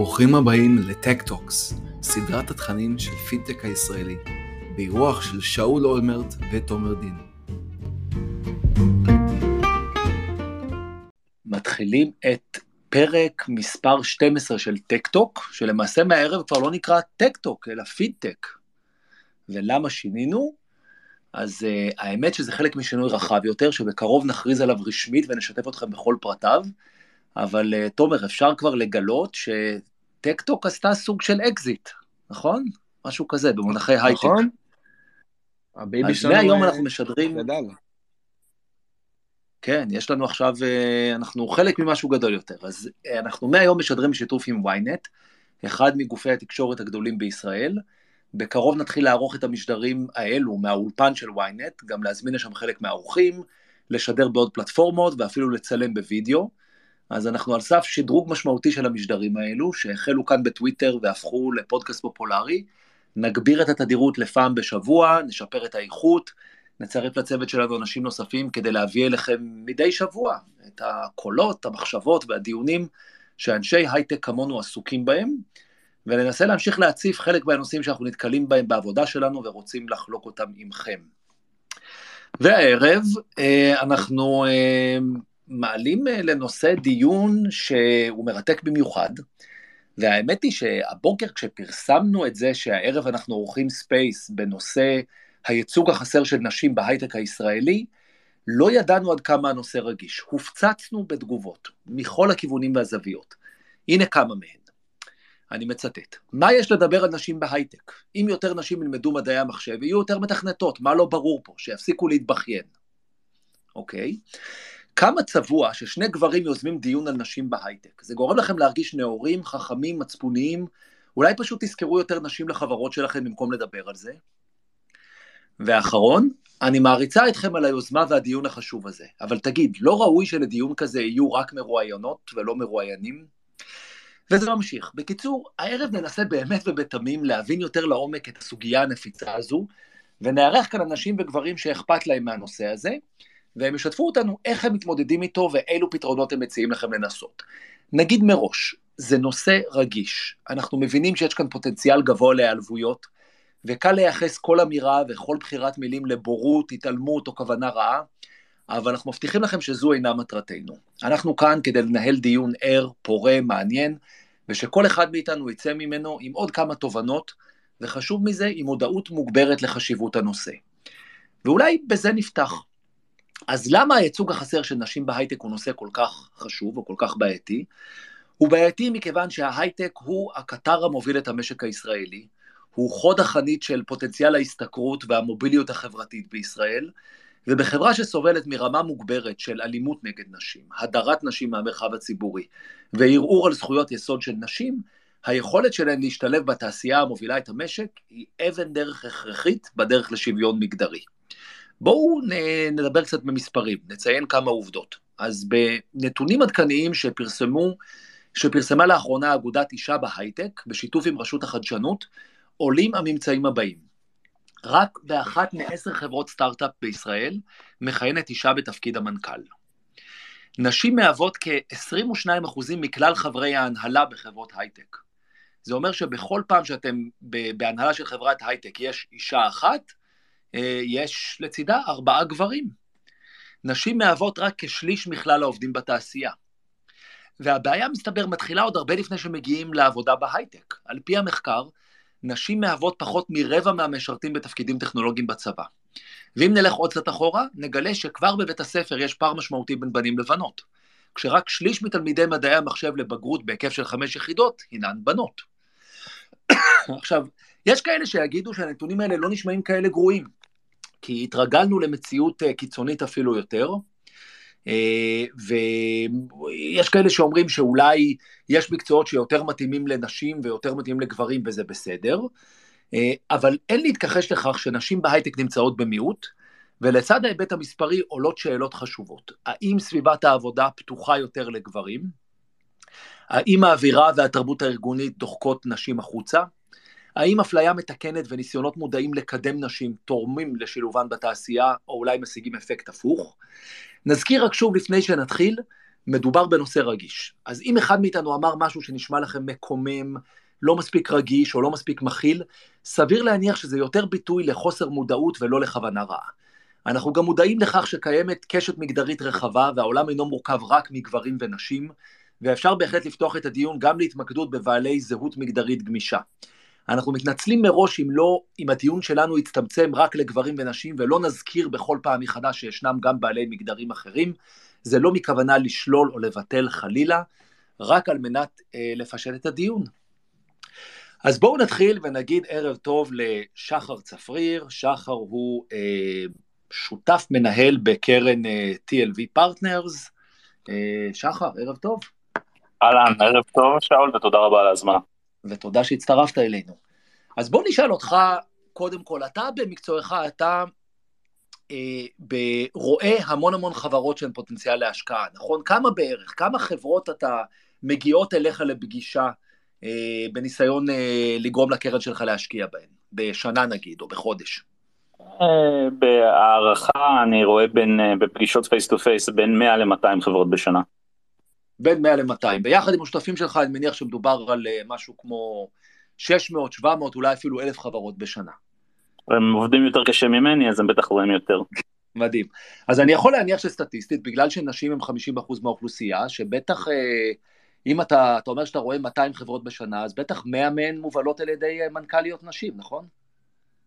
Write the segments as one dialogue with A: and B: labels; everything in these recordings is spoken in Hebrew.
A: ברוכים הבאים לטק-טוקס, סדרת התכנים של פינטק הישראלי, באירוח של שאול אולמרט ותומר דין.
B: מתחילים את פרק מספר 12 של טק-טוק, שלמעשה מהערב כבר לא נקרא טק-טוק, אלא פינטק. ולמה שינינו? אז uh, האמת שזה חלק משינוי רחב יותר, שבקרוב נכריז עליו רשמית ונשתף אתכם בכל פרטיו. אבל uh, תומר, אפשר כבר לגלות שטקטוק עשתה סוג של אקזיט, נכון? משהו כזה, במונחי הייטק. נכון.
C: הבייבי
B: שלנו...
C: אז
B: מהיום אנחנו משדרים...
C: גדל.
B: כן, יש לנו עכשיו, uh, אנחנו חלק ממשהו גדול יותר. אז uh, אנחנו מהיום משדרים בשיתוף עם ynet, אחד מגופי התקשורת הגדולים בישראל. בקרוב נתחיל לערוך את המשדרים האלו מהאולפן של ynet, גם להזמין לשם חלק מהאורחים, לשדר בעוד פלטפורמות ואפילו לצלם בווידאו. אז אנחנו על סף שדרוג משמעותי של המשדרים האלו, שהחלו כאן בטוויטר והפכו לפודקאסט פופולרי. נגביר את התדירות לפעם בשבוע, נשפר את האיכות, נצרף לצוות שלנו אנשים נוספים כדי להביא אליכם מדי שבוע את הקולות, המחשבות והדיונים שאנשי הייטק כמונו עסוקים בהם, וננסה להמשיך להציף חלק מהנושאים שאנחנו נתקלים בהם בעבודה שלנו ורוצים לחלוק אותם עמכם. והערב אה, אנחנו אה, מעלים אה, לנושא דיון שהוא מרתק במיוחד, והאמת היא שהבוקר כשפרסמנו את זה שהערב אנחנו עורכים space בנושא הייצוג החסר של נשים בהייטק הישראלי, לא ידענו עד כמה הנושא רגיש. הופצצנו בתגובות מכל הכיוונים והזוויות. הנה כמה מהן. אני מצטט. מה יש לדבר על נשים בהייטק? אם יותר נשים ילמדו מדעי המחשב, יהיו יותר מתכנתות, מה לא ברור פה? שיפסיקו להתבכיין. אוקיי? כמה צבוע ששני גברים יוזמים דיון על נשים בהייטק. זה גורם לכם להרגיש נאורים, חכמים, מצפוניים, אולי פשוט תזכרו יותר נשים לחברות שלכם במקום לדבר על זה. ואחרון, אני מעריצה אתכם על היוזמה והדיון החשוב הזה, אבל תגיד, לא ראוי שלדיון כזה יהיו רק מרואיינות ולא מרואיינים? וזה ממשיך. בקיצור, הערב ננסה באמת ובתמים להבין יותר לעומק את הסוגיה הנפיצה הזו, ונארח כאן אנשים וגברים שאכפת להם מהנושא הזה, והם ישתפו אותנו איך הם מתמודדים איתו ואילו פתרונות הם מציעים לכם לנסות. נגיד מראש, זה נושא רגיש. אנחנו מבינים שיש כאן פוטנציאל גבוה להיעלבויות, וקל לייחס כל אמירה וכל בחירת מילים לבורות, התעלמות או כוונה רעה, אבל אנחנו מבטיחים לכם שזו אינה מטרתנו. אנחנו כאן כדי לנהל דיון ער, פורה, מעניין, ושכל אחד מאיתנו יצא ממנו עם עוד כמה תובנות, וחשוב מזה, עם מודעות מוגברת לחשיבות הנושא. ואולי בזה נפתח. אז למה הייצוג החסר של נשים בהייטק הוא נושא כל כך חשוב או כל כך בעייתי? הוא בעייתי מכיוון שההייטק הוא הקטר המוביל את המשק הישראלי, הוא חוד החנית של פוטנציאל ההשתכרות והמוביליות החברתית בישראל, ובחברה שסובלת מרמה מוגברת של אלימות נגד נשים, הדרת נשים מהמרחב הציבורי וערעור על זכויות יסוד של נשים, היכולת שלהן להשתלב בתעשייה המובילה את המשק היא אבן דרך הכרחית בדרך לשוויון מגדרי. בואו נדבר קצת במספרים, נציין כמה עובדות. אז בנתונים עדכניים שפרסמו, שפרסמה לאחרונה אגודת אישה בהייטק, בשיתוף עם רשות החדשנות, עולים הממצאים הבאים. רק באחת מעשר חברות סטארט-אפ בישראל מכהנת אישה בתפקיד המנכ"ל. נשים מהוות כ-22% מכלל חברי ההנהלה בחברות הייטק. זה אומר שבכל פעם שאתם בהנהלה של חברת הייטק יש אישה אחת, יש לצידה ארבעה גברים. נשים מהוות רק כשליש מכלל העובדים בתעשייה. והבעיה, מסתבר, מתחילה עוד הרבה לפני שמגיעים לעבודה בהייטק. על פי המחקר, נשים מהוות פחות מרבע מהמשרתים בתפקידים טכנולוגיים בצבא. ואם נלך עוד קצת אחורה, נגלה שכבר בבית הספר יש פער משמעותי בין בנים לבנות, כשרק שליש מתלמידי מדעי המחשב לבגרות בהיקף של חמש יחידות הינן בנות. עכשיו, יש כאלה שיגידו שהנתונים האלה לא נשמעים כאלה גרועים, כי התרגלנו למציאות אה, קיצונית אפילו יותר, אה, ויש כאלה שאומרים שאולי יש מקצועות שיותר מתאימים לנשים ויותר מתאימים לגברים וזה בסדר, אה, אבל אין להתכחש לכך שנשים בהייטק נמצאות במיעוט, ולצד ההיבט המספרי עולות שאלות חשובות. האם סביבת העבודה פתוחה יותר לגברים? האם האווירה והתרבות הארגונית דוחקות נשים החוצה? האם אפליה מתקנת וניסיונות מודעים לקדם נשים תורמים לשילובן בתעשייה, או אולי משיגים אפקט הפוך? נזכיר רק שוב לפני שנתחיל, מדובר בנושא רגיש. אז אם אחד מאיתנו אמר משהו שנשמע לכם מקומם, לא מספיק רגיש או לא מספיק מכיל, סביר להניח שזה יותר ביטוי לחוסר מודעות ולא לכוונה רעה. אנחנו גם מודעים לכך שקיימת קשת מגדרית רחבה והעולם אינו מורכב רק מגברים ונשים, ואפשר בהחלט לפתוח את הדיון גם להתמקדות בבעלי זהות מגדרית גמישה. אנחנו מתנצלים מראש אם לא, אם הדיון שלנו יצטמצם רק לגברים ונשים ולא נזכיר בכל פעם מחדש שישנם גם בעלי מגדרים אחרים. זה לא מכוונה לשלול או לבטל חלילה, רק על מנת אה, לפשט את הדיון. אז בואו נתחיל ונגיד ערב טוב לשחר צפריר, שחר הוא אה, שותף מנהל בקרן אה, TLV Partners. אה, שחר, ערב טוב.
D: אהלן, ערב טוב שאול ותודה רבה על ההזמנה.
B: ותודה שהצטרפת אלינו. אז בוא נשאל אותך, קודם כל, אתה במקצועך, אתה אה, רואה המון המון חברות שהן פוטנציאל להשקעה, נכון? כמה בערך, כמה חברות אתה מגיעות אליך לפגישה אה, בניסיון אה, לגרום לקרן שלך להשקיע בהן, בשנה נגיד, או בחודש?
D: אה, בהערכה אני רואה בין, אה, בפגישות face to face בין 100 ל-200 חברות בשנה.
B: בין 100 ל-200. ביחד עם השותפים שלך, אני מניח שמדובר על אה, משהו כמו 600, 700, אולי אפילו 1,000 חברות בשנה.
D: הם עובדים יותר קשה ממני, אז הם בטח רואים יותר.
B: מדהים. אז אני יכול להניח שסטטיסטית, בגלל שנשים הם 50% מהאוכלוסייה, שבטח, אה, אם אתה, אתה אומר שאתה רואה 200 חברות בשנה, אז בטח 100 מהן מובלות על ידי מנכ"ליות נשים, נכון?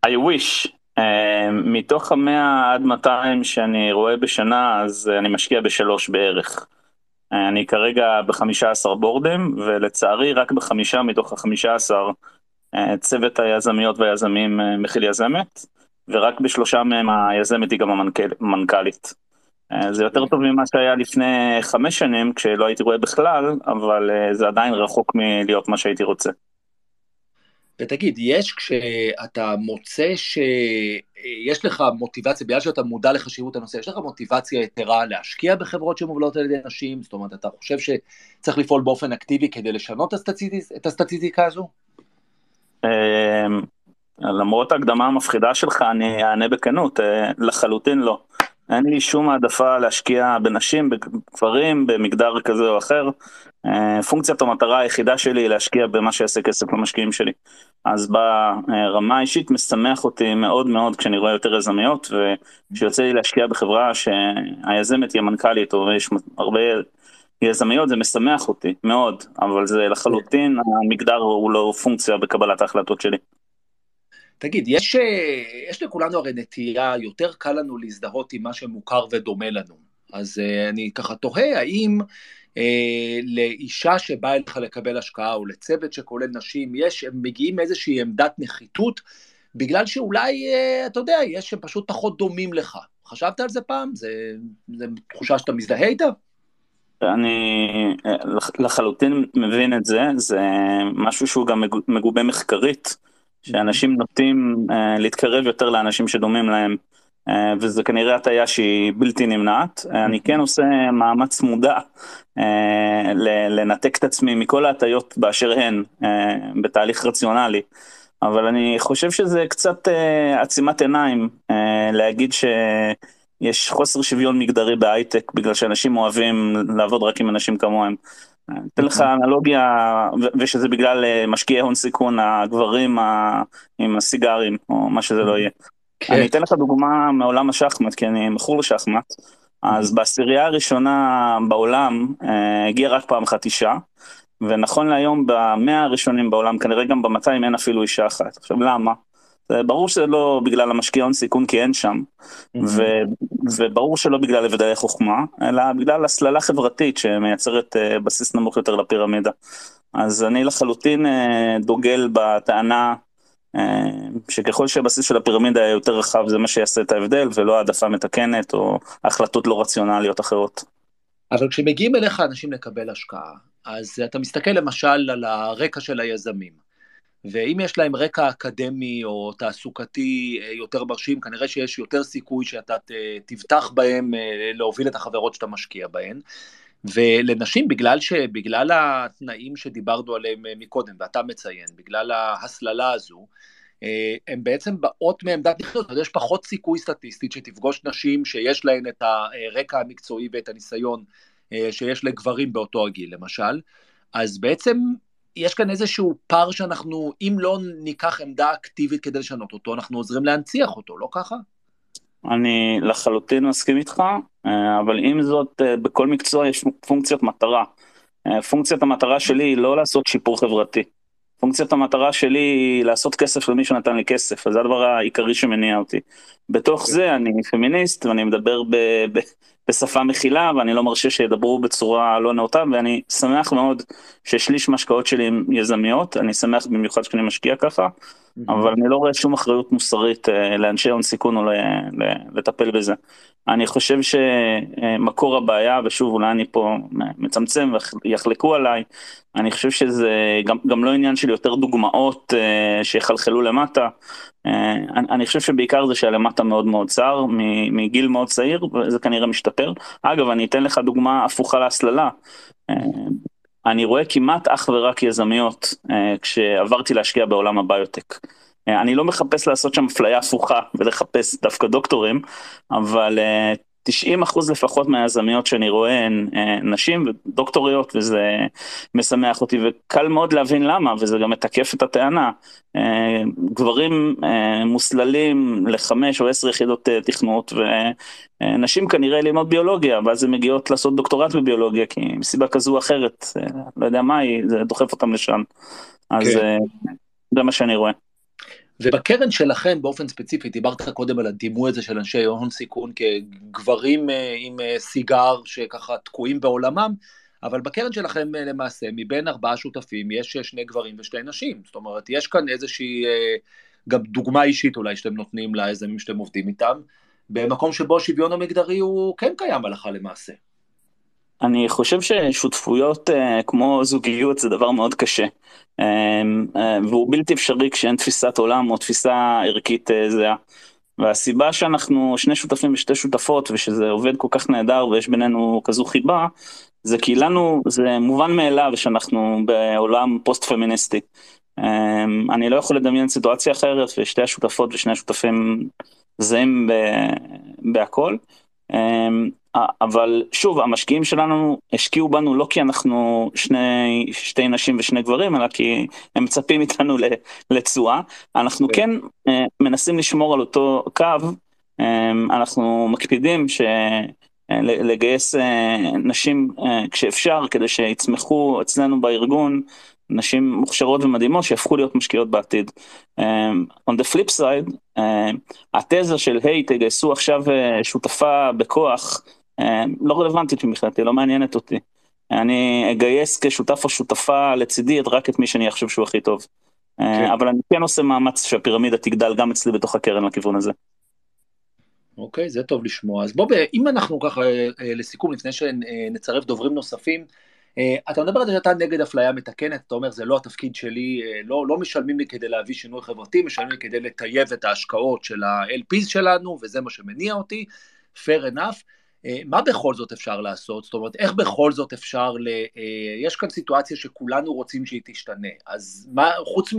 D: I wish. Uh, מתוך המאה עד 200 שאני רואה בשנה, אז אני משקיע בשלוש בערך. אני כרגע בחמישה עשר בורדים, ולצערי רק בחמישה מתוך החמישה עשר אה, צוות היזמיות והיזמים אה, מכיל יזמת, ורק בשלושה מהם היזמת היא גם המנכ"לית. אה, זה יותר טוב ממה שהיה לפני חמש שנים, כשלא הייתי רואה בכלל, אבל זה עדיין רחוק מלהיות מה שהייתי רוצה.
B: ותגיד, יש כשאתה מוצא שיש לך מוטיבציה, בגלל שאתה מודע לחשיבות הנושא, יש לך מוטיבציה יתרה להשקיע בחברות שמובלות על ידי נשים? זאת אומרת, אתה חושב שצריך לפעול באופן אקטיבי כדי לשנות את הסטטיסטיקה הזו?
D: אמ, למרות ההקדמה המפחידה שלך, אני אענה בכנות, אה, לחלוטין לא. אין לי שום העדפה להשקיע בנשים, בגברים, במגדר כזה או אחר. אה, פונקציית המטרה היחידה שלי היא להשקיע במה שיעשה כסף למשקיעים שלי. אז ברמה האישית משמח אותי מאוד מאוד כשאני רואה יותר יזמיות, וכשיוצא לי להשקיע בחברה שהיזמת היא המנכ"לית, או יש הרבה יזמיות, זה משמח אותי מאוד, אבל זה לחלוטין, המגדר הוא לא פונקציה בקבלת ההחלטות שלי.
B: תגיד, יש, אה, יש לכולנו הרי נטייה, יותר קל לנו להזדהות עם מה שמוכר ודומה לנו. אז uh, אני ככה תוהה, האם uh, לאישה שבאה אליך לקבל השקעה, או לצוות שכולל נשים, יש, הם מגיעים מאיזושהי עמדת נחיתות, בגלל שאולי, uh, אתה יודע, יש שהם פשוט פחות דומים לך. חשבת על זה פעם? זה, זה תחושה שאתה מזדהה איתה?
D: אני לחלוטין מבין את זה, זה משהו שהוא גם מגובה מחקרית. שאנשים נוטים uh, להתקרב יותר לאנשים שדומים להם, uh, וזה כנראה הטעיה שהיא בלתי נמנעת. Uh, אני כן עושה מאמץ מודע uh, לנתק את עצמי מכל ההטיות באשר הן, uh, בתהליך רציונלי. אבל אני חושב שזה קצת uh, עצימת עיניים uh, להגיד שיש חוסר שוויון מגדרי בהייטק בגלל שאנשים אוהבים לעבוד רק עם אנשים כמוהם. אתן לך אנלוגיה, ושזה בגלל אה, משקיעי הון סיכון, הגברים עם הסיגרים, או מה שזה לא יהיה. כן. אני אתן לך דוגמה מעולם השחמט, כי אני מכור לשחמט. אז בעשירייה הראשונה בעולם אה, הגיע רק פעם אחת אישה, ונכון להיום במאה הראשונים בעולם, כנראה גם במאתיים אין אפילו אישה אחת. עכשיו למה? ברור שזה לא בגלל המשקיע הון סיכון כי אין שם, ו, וברור שלא בגלל הבדלי חוכמה, אלא בגלל הסללה חברתית שמייצרת uh, בסיס נמוך יותר לפירמידה. אז אני לחלוטין uh, דוגל בטענה uh, שככל שהבסיס של הפירמידה יהיה יותר רחב זה מה שיעשה את ההבדל ולא העדפה מתקנת או החלטות לא רציונליות אחרות.
B: אבל כשמגיעים אליך אנשים לקבל השקעה, אז אתה מסתכל למשל על הרקע של היזמים. ואם יש להם רקע אקדמי או תעסוקתי אה, יותר מרשים, כנראה שיש יותר סיכוי שאתה תבטח בהם אה, להוביל את החברות שאתה משקיע בהן. ולנשים, בגלל, ש, בגלל התנאים שדיברנו עליהם אה, מקודם, ואתה מציין, בגלל ההסללה הזו, הן בעצם באות מעמדת נכנות, יש פחות סיכוי סטטיסטית שתפגוש נשים שיש להן את הרקע המקצועי ואת הניסיון שיש לגברים באותו הגיל, למשל. אז בעצם יש כאן איזשהו פער שאנחנו, אם לא ניקח עמדה אקטיבית כדי לשנות אותו, אנחנו עוזרים להנציח אותו, לא ככה?
D: אני לחלוטין מסכים איתך, אה, אבל עם זאת, אה, בכל מקצוע יש פונקציות מטרה. אה, פונקציית המטרה שלי היא לא לעשות שיפור חברתי. פונקציית המטרה שלי היא לעשות כסף למי שנתן לי כסף, אז זה הדבר העיקרי שמניע אותי. בתוך זה אני פמיניסט ואני מדבר ב, ב, בשפה מכילה ואני לא מרשה שידברו בצורה לא נאותה ואני שמח מאוד ששליש מהשקעות שלי הם יזמיות, אני שמח במיוחד שאני משקיע ככה, אבל אני לא רואה שום אחריות מוסרית אה, לאנשי הון סיכון או לטפל בזה. אני חושב שמקור הבעיה, ושוב אולי אני פה מצמצם ויחלקו עליי, אני חושב שזה גם, גם לא עניין של יותר דוגמאות uh, שיחלחלו למטה, uh, אני, אני חושב שבעיקר זה שהלמטה מאוד מאוד צר, מגיל מאוד צעיר, וזה כנראה משתפר. אגב, אני אתן לך דוגמה הפוכה להסללה. Uh, אני רואה כמעט אך ורק יזמיות uh, כשעברתי להשקיע בעולם הביוטק. אני לא מחפש לעשות שם אפליה הפוכה ולחפש דווקא דוקטורים, אבל 90 אחוז לפחות מהיזמיות שאני רואה הן אה, נשים ודוקטוריות וזה משמח אותי וקל מאוד להבין למה וזה גם מתקף את הטענה. אה, גברים אה, מוסללים לחמש או עשר יחידות תכנות ונשים כנראה ללמוד ביולוגיה ואז הן מגיעות לעשות דוקטורט בביולוגיה כי מסיבה כזו או אחרת, לא יודע מה היא, זה דוחף אותם לשם. אז כן. זה מה שאני רואה.
B: ובקרן שלכם באופן ספציפי, דיברת קודם על הדימוי הזה של אנשי הון סיכון כגברים אה, עם אה, סיגר שככה תקועים בעולמם, אבל בקרן שלכם אה, למעשה, מבין ארבעה שותפים יש שני גברים ושתי נשים. זאת אומרת, יש כאן איזושהי, גם דוגמה אישית אולי שאתם נותנים ליזמים שאתם עובדים איתם, במקום שבו השוויון המגדרי הוא כן קיים הלכה למעשה.
D: אני חושב ששותפויות uh, כמו זוגיות זה דבר מאוד קשה. Um, uh, והוא בלתי אפשרי כשאין תפיסת עולם או תפיסה ערכית uh, זהה. והסיבה שאנחנו שני שותפים ושתי שותפות ושזה עובד כל כך נהדר ויש בינינו כזו חיבה, זה כי לנו זה מובן מאליו שאנחנו בעולם פוסט פמיניסטי. Um, אני לא יכול לדמיין סיטואציה אחרת ושתי השותפות ושני השותפים זהים בהכל. Um, אבל שוב, המשקיעים שלנו השקיעו בנו לא כי אנחנו שני, שתי נשים ושני גברים, אלא כי הם מצפים איתנו לתשואה. אנחנו כן, כן אה, מנסים לשמור על אותו קו, אה, אנחנו מקפידים ש... אה, לגייס נשים כשאפשר כדי שיצמחו אצלנו בארגון נשים מוכשרות ומדהימות שיהפכו להיות משקיעות בעתיד. On the flip side, התזה של היי hey, תגייסו עכשיו שותפה בכוח אה, לא רלוונטית מבחינתי, לא מעניינת אותי. אני אגייס כשותף או שותפה לצידי רק את מי שאני חושב שהוא הכי טוב. אה, כן. אבל אני כן עושה מאמץ שהפירמידה תגדל גם אצלי בתוך הקרן לכיוון הזה.
B: אוקיי, זה טוב לשמוע. אז בוא, אם אנחנו ככה, אה, לסיכום, לפני שנצרף דוברים נוספים, אתה מדבר על זה שאתה נגד אפליה מתקנת, אתה אומר זה לא התפקיד שלי, לא, לא משלמים לי כדי להביא שינוי חברתי, משלמים לי כדי לטייב את ההשקעות של ה-LPs שלנו, וזה מה שמניע אותי, fair enough. אה, מה בכל זאת אפשר לעשות? זאת אומרת, איך בכל זאת אפשר ל... אה, יש כאן סיטואציה שכולנו רוצים שהיא תשתנה, אז מה, חוץ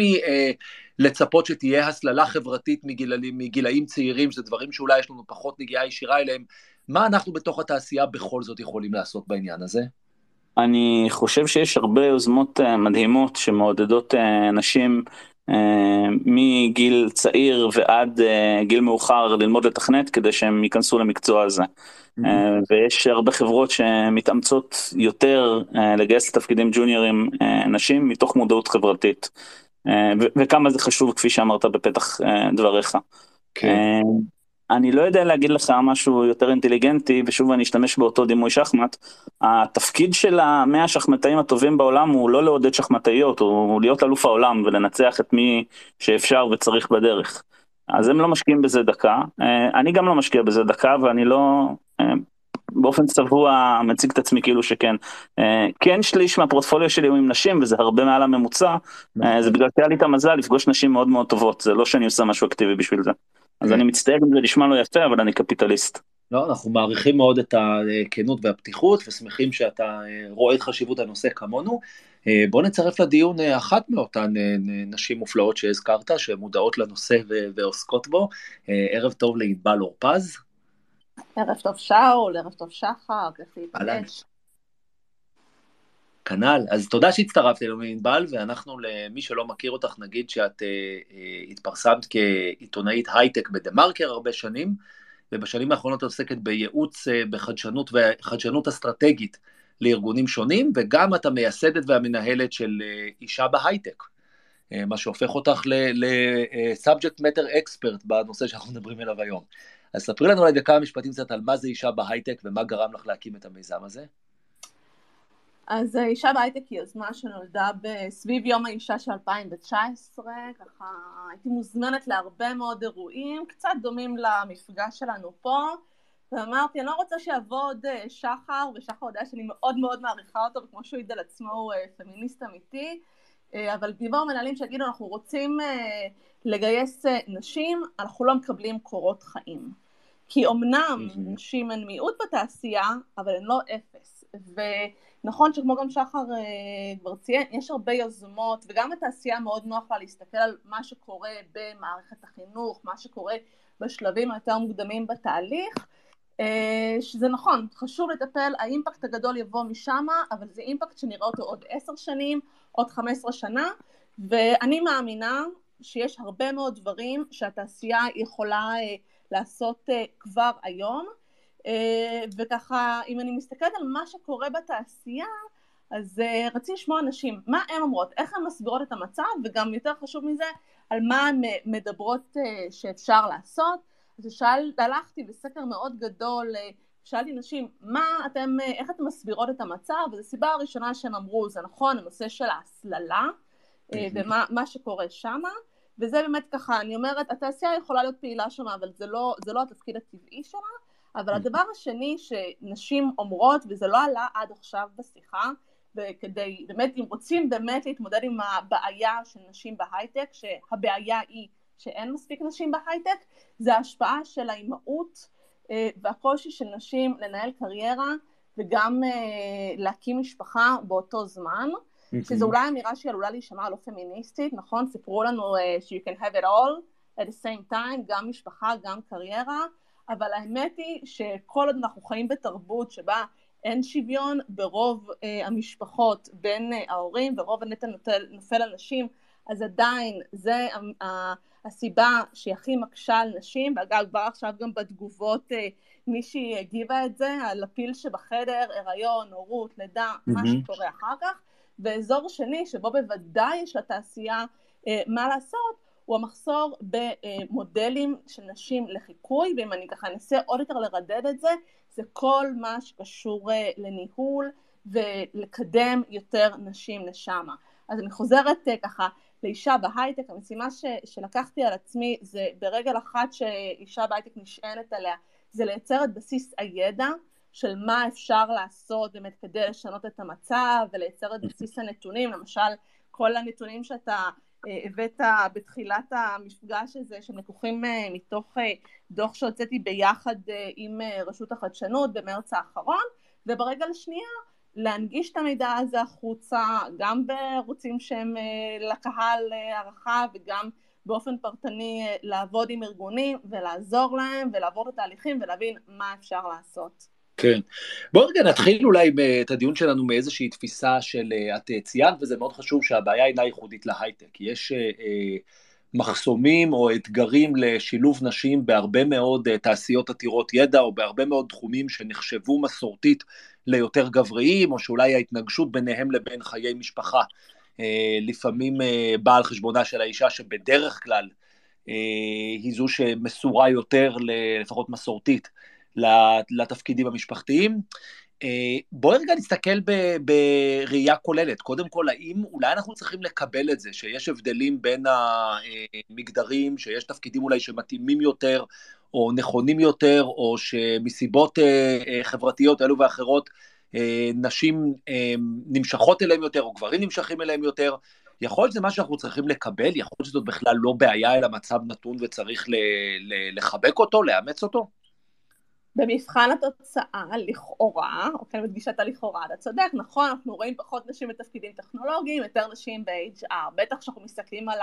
B: מלצפות אה, שתהיה הסללה חברתית מגילאים, מגילאים צעירים, שזה דברים שאולי יש לנו פחות נגיעה ישירה אליהם, מה אנחנו בתוך התעשייה בכל זאת יכולים לעשות בעניין הזה?
D: אני חושב שיש הרבה יוזמות מדהימות שמעודדות נשים מגיל צעיר ועד גיל מאוחר ללמוד לתכנת כדי שהם ייכנסו למקצוע הזה. אה, ויש הרבה חברות שמתאמצות יותר אה, לגייס לתפקידים ג'וניורים אה, נשים מתוך מודעות חברתית. וכמה זה חשוב כפי שאמרת בפתח דבריך. כן. אני לא יודע להגיד לך משהו יותר אינטליגנטי, ושוב אני אשתמש באותו דימוי שחמט. התפקיד של המאה השחמטאים הטובים בעולם הוא לא לעודד שחמטאיות, הוא להיות אלוף העולם ולנצח את מי שאפשר וצריך בדרך. אז הם לא משקיעים בזה דקה, אני גם לא משקיע בזה דקה ואני לא, באופן צבוע מציג את עצמי כאילו שכן. כן שליש מהפורטפוליו שלי הוא עם נשים וזה הרבה מעל הממוצע, זה בגלל שהיה לי את המזל לפגוש נשים מאוד מאוד טובות, זה לא שאני עושה משהו אקטיבי בשביל זה. אז אני מצטער אם זה נשמע לא יפה אבל אני קפיטליסט.
B: לא, אנחנו מעריכים מאוד את הכנות והפתיחות ושמחים שאתה רואה את חשיבות הנושא כמונו. בוא נצרף לדיון אחת מאותן נשים מופלאות שהזכרת, שמודעות לנושא ועוסקות בו. ערב טוב לענבל אורפז.
E: ערב טוב שאול, ערב טוב שחר, כיף להיפגש.
B: כנ"ל. אז תודה שהצטרפת אלינו מענבל, ואנחנו, למי שלא מכיר אותך, נגיד שאת אה, אה, התפרסמת כעיתונאית הייטק בדה מרקר הרבה שנים, ובשנים האחרונות עוסקת בייעוץ אה, בחדשנות וחדשנות אסטרטגית לארגונים שונים, וגם את המייסדת והמנהלת של אה, אישה בהייטק, אה, מה שהופך אותך ל-subject matter expert בנושא שאנחנו מדברים עליו היום. אז ספרי לנו אולי בכמה משפטים קצת על מה זה אישה בהייטק ומה גרם לך להקים את המיזם הזה.
E: אז אישה בהייטק היא יוזמה שנולדה סביב יום האישה של 2019, ככה הייתי מוזמנת להרבה מאוד אירועים, קצת דומים למפגש שלנו פה, ואמרתי, אני לא רוצה שיבוא עוד אה, שחר, ושחר יודע שאני מאוד מאוד מעריכה אותו, וכמו שהוא העיד על עצמו הוא אה, פמיניסט אמיתי, אה, אבל יבואו מנהלים שיגידו, אנחנו רוצים לגייס נשים, אנחנו לא מקבלים קורות חיים. כי אמנם נשים הן מיעוט בתעשייה, אבל הן לא אפס. ונכון שכמו גם שחר כבר ציין, יש הרבה יוזמות, וגם התעשייה מאוד נוח לה להסתכל על מה שקורה במערכת החינוך, מה שקורה בשלבים היותר מוקדמים בתהליך, אה, שזה נכון, חשוב לטפל, האימפקט הגדול יבוא משם, אבל זה אימפקט שנראה אותו עוד עשר שנים, עוד חמש עשרה שנה, ואני מאמינה שיש הרבה מאוד דברים שהתעשייה יכולה אה, לעשות אה, כבר היום, וככה, אם אני מסתכלת על מה שקורה בתעשייה, אז רציתי לשמוע אנשים, מה הן אומרות, איך הן מסבירות את המצב, וגם יותר חשוב מזה, על מה הן מדברות שאפשר לעשות. אז שאל, הלכתי בסקר מאוד גדול, אה, שאלתי נשים, מה אתם, אה, איך אתן מסבירות את המצב? וזו הסיבה הראשונה שהם אמרו, זה נכון, הנושא של ההסללה, אה, ומה שקורה שמה, וזה באמת ככה, אני אומרת, התעשייה יכולה להיות פעילה שמה, אבל זה לא, זה לא התפקיד הטבעי שלה, אבל הדבר השני שנשים אומרות, וזה לא עלה עד עכשיו בשיחה, וכדי, באמת, אם רוצים באמת להתמודד עם הבעיה של נשים בהייטק, שהבעיה היא שאין מספיק נשים בהייטק, זה ההשפעה של האימהות אה, והקושי של נשים לנהל קריירה וגם אה, להקים משפחה באותו זמן, שזו אולי אמירה שהיא עלולה להישמע לא פמיניסטית, נכון? סיפרו לנו uh, ש- you can have it all at the same time, גם משפחה, גם קריירה, אבל האמת היא שכל עוד אנחנו חיים בתרבות שבה אין שוויון ברוב uh, המשפחות בין uh, ההורים ורוב הנטל נופל על נשים, אז עדיין זה uh, הסיבה שהיא הכי מקשה על נשים, ואגב כבר עכשיו גם בתגובות אה, מישהי הגיבה את זה, על הפיל שבחדר, הריון, הורות, לידה, mm-hmm. מה שקורה אחר כך, ואזור שני שבו בוודאי יש לתעשייה אה, מה לעשות, הוא המחסור במודלים של נשים לחיקוי, ואם אני ככה אנסה עוד יותר לרדד את זה, זה כל מה שקשור אה, לניהול ולקדם יותר נשים לשם. אז אני חוזרת ככה לאישה בהייטק, המשימה ש, שלקחתי על עצמי זה ברגל אחת שאישה בהייטק נשענת עליה, זה לייצר את בסיס הידע של מה אפשר לעשות באמת כדי לשנות את המצב ולייצר את בסיס הנתונים, למשל כל הנתונים שאתה אה, הבאת בתחילת המפגש הזה שהם לקוחים אה, מתוך אה, דוח שהוצאתי ביחד עם רשות החדשנות במרץ האחרון וברגע לשנייה להנגיש את המידע הזה החוצה, גם בערוצים שהם אה, לקהל אה, הרחב וגם באופן פרטני אה, לעבוד עם ארגונים ולעזור להם ולעבור את התהליכים ולהבין מה אפשר לעשות.
B: כן. בואו רגע נתחיל אולי את הדיון שלנו מאיזושהי תפיסה של, את ציינת, וזה מאוד חשוב שהבעיה אינה ייחודית להייטק. יש אה, מחסומים או אתגרים לשילוב נשים בהרבה מאוד תעשיות עתירות ידע, או בהרבה מאוד תחומים שנחשבו מסורתית ליותר גבריים, או שאולי ההתנגשות ביניהם לבין חיי משפחה אה, לפעמים אה, באה על חשבונה של האישה שבדרך כלל אה, היא זו שמסורה יותר, לפחות מסורתית, לתפקידים המשפחתיים. בואי רגע נסתכל בראייה כוללת. קודם כל, האם אולי אנחנו צריכים לקבל את זה, שיש הבדלים בין המגדרים, שיש תפקידים אולי שמתאימים יותר, או נכונים יותר, או שמסיבות אה, אה, חברתיות אלו ואחרות אה, נשים נמשכות אליהם יותר, או גברים נמשכים אליהם יותר. יכול להיות שזה מה שאנחנו צריכים לקבל, יכול להיות שזאת בכלל לא בעיה, אלא מצב נתון וצריך לחבק אותו, לאמץ אותו?
E: במבחן התוצאה, לכאורה, אוקיי, מדגישה את הלכאורה, אתה צודק, נכון, אנחנו רואים פחות נשים בתפקידים טכנולוגיים, יותר נשים ב-HR, בטח כשאנחנו מסתכלים על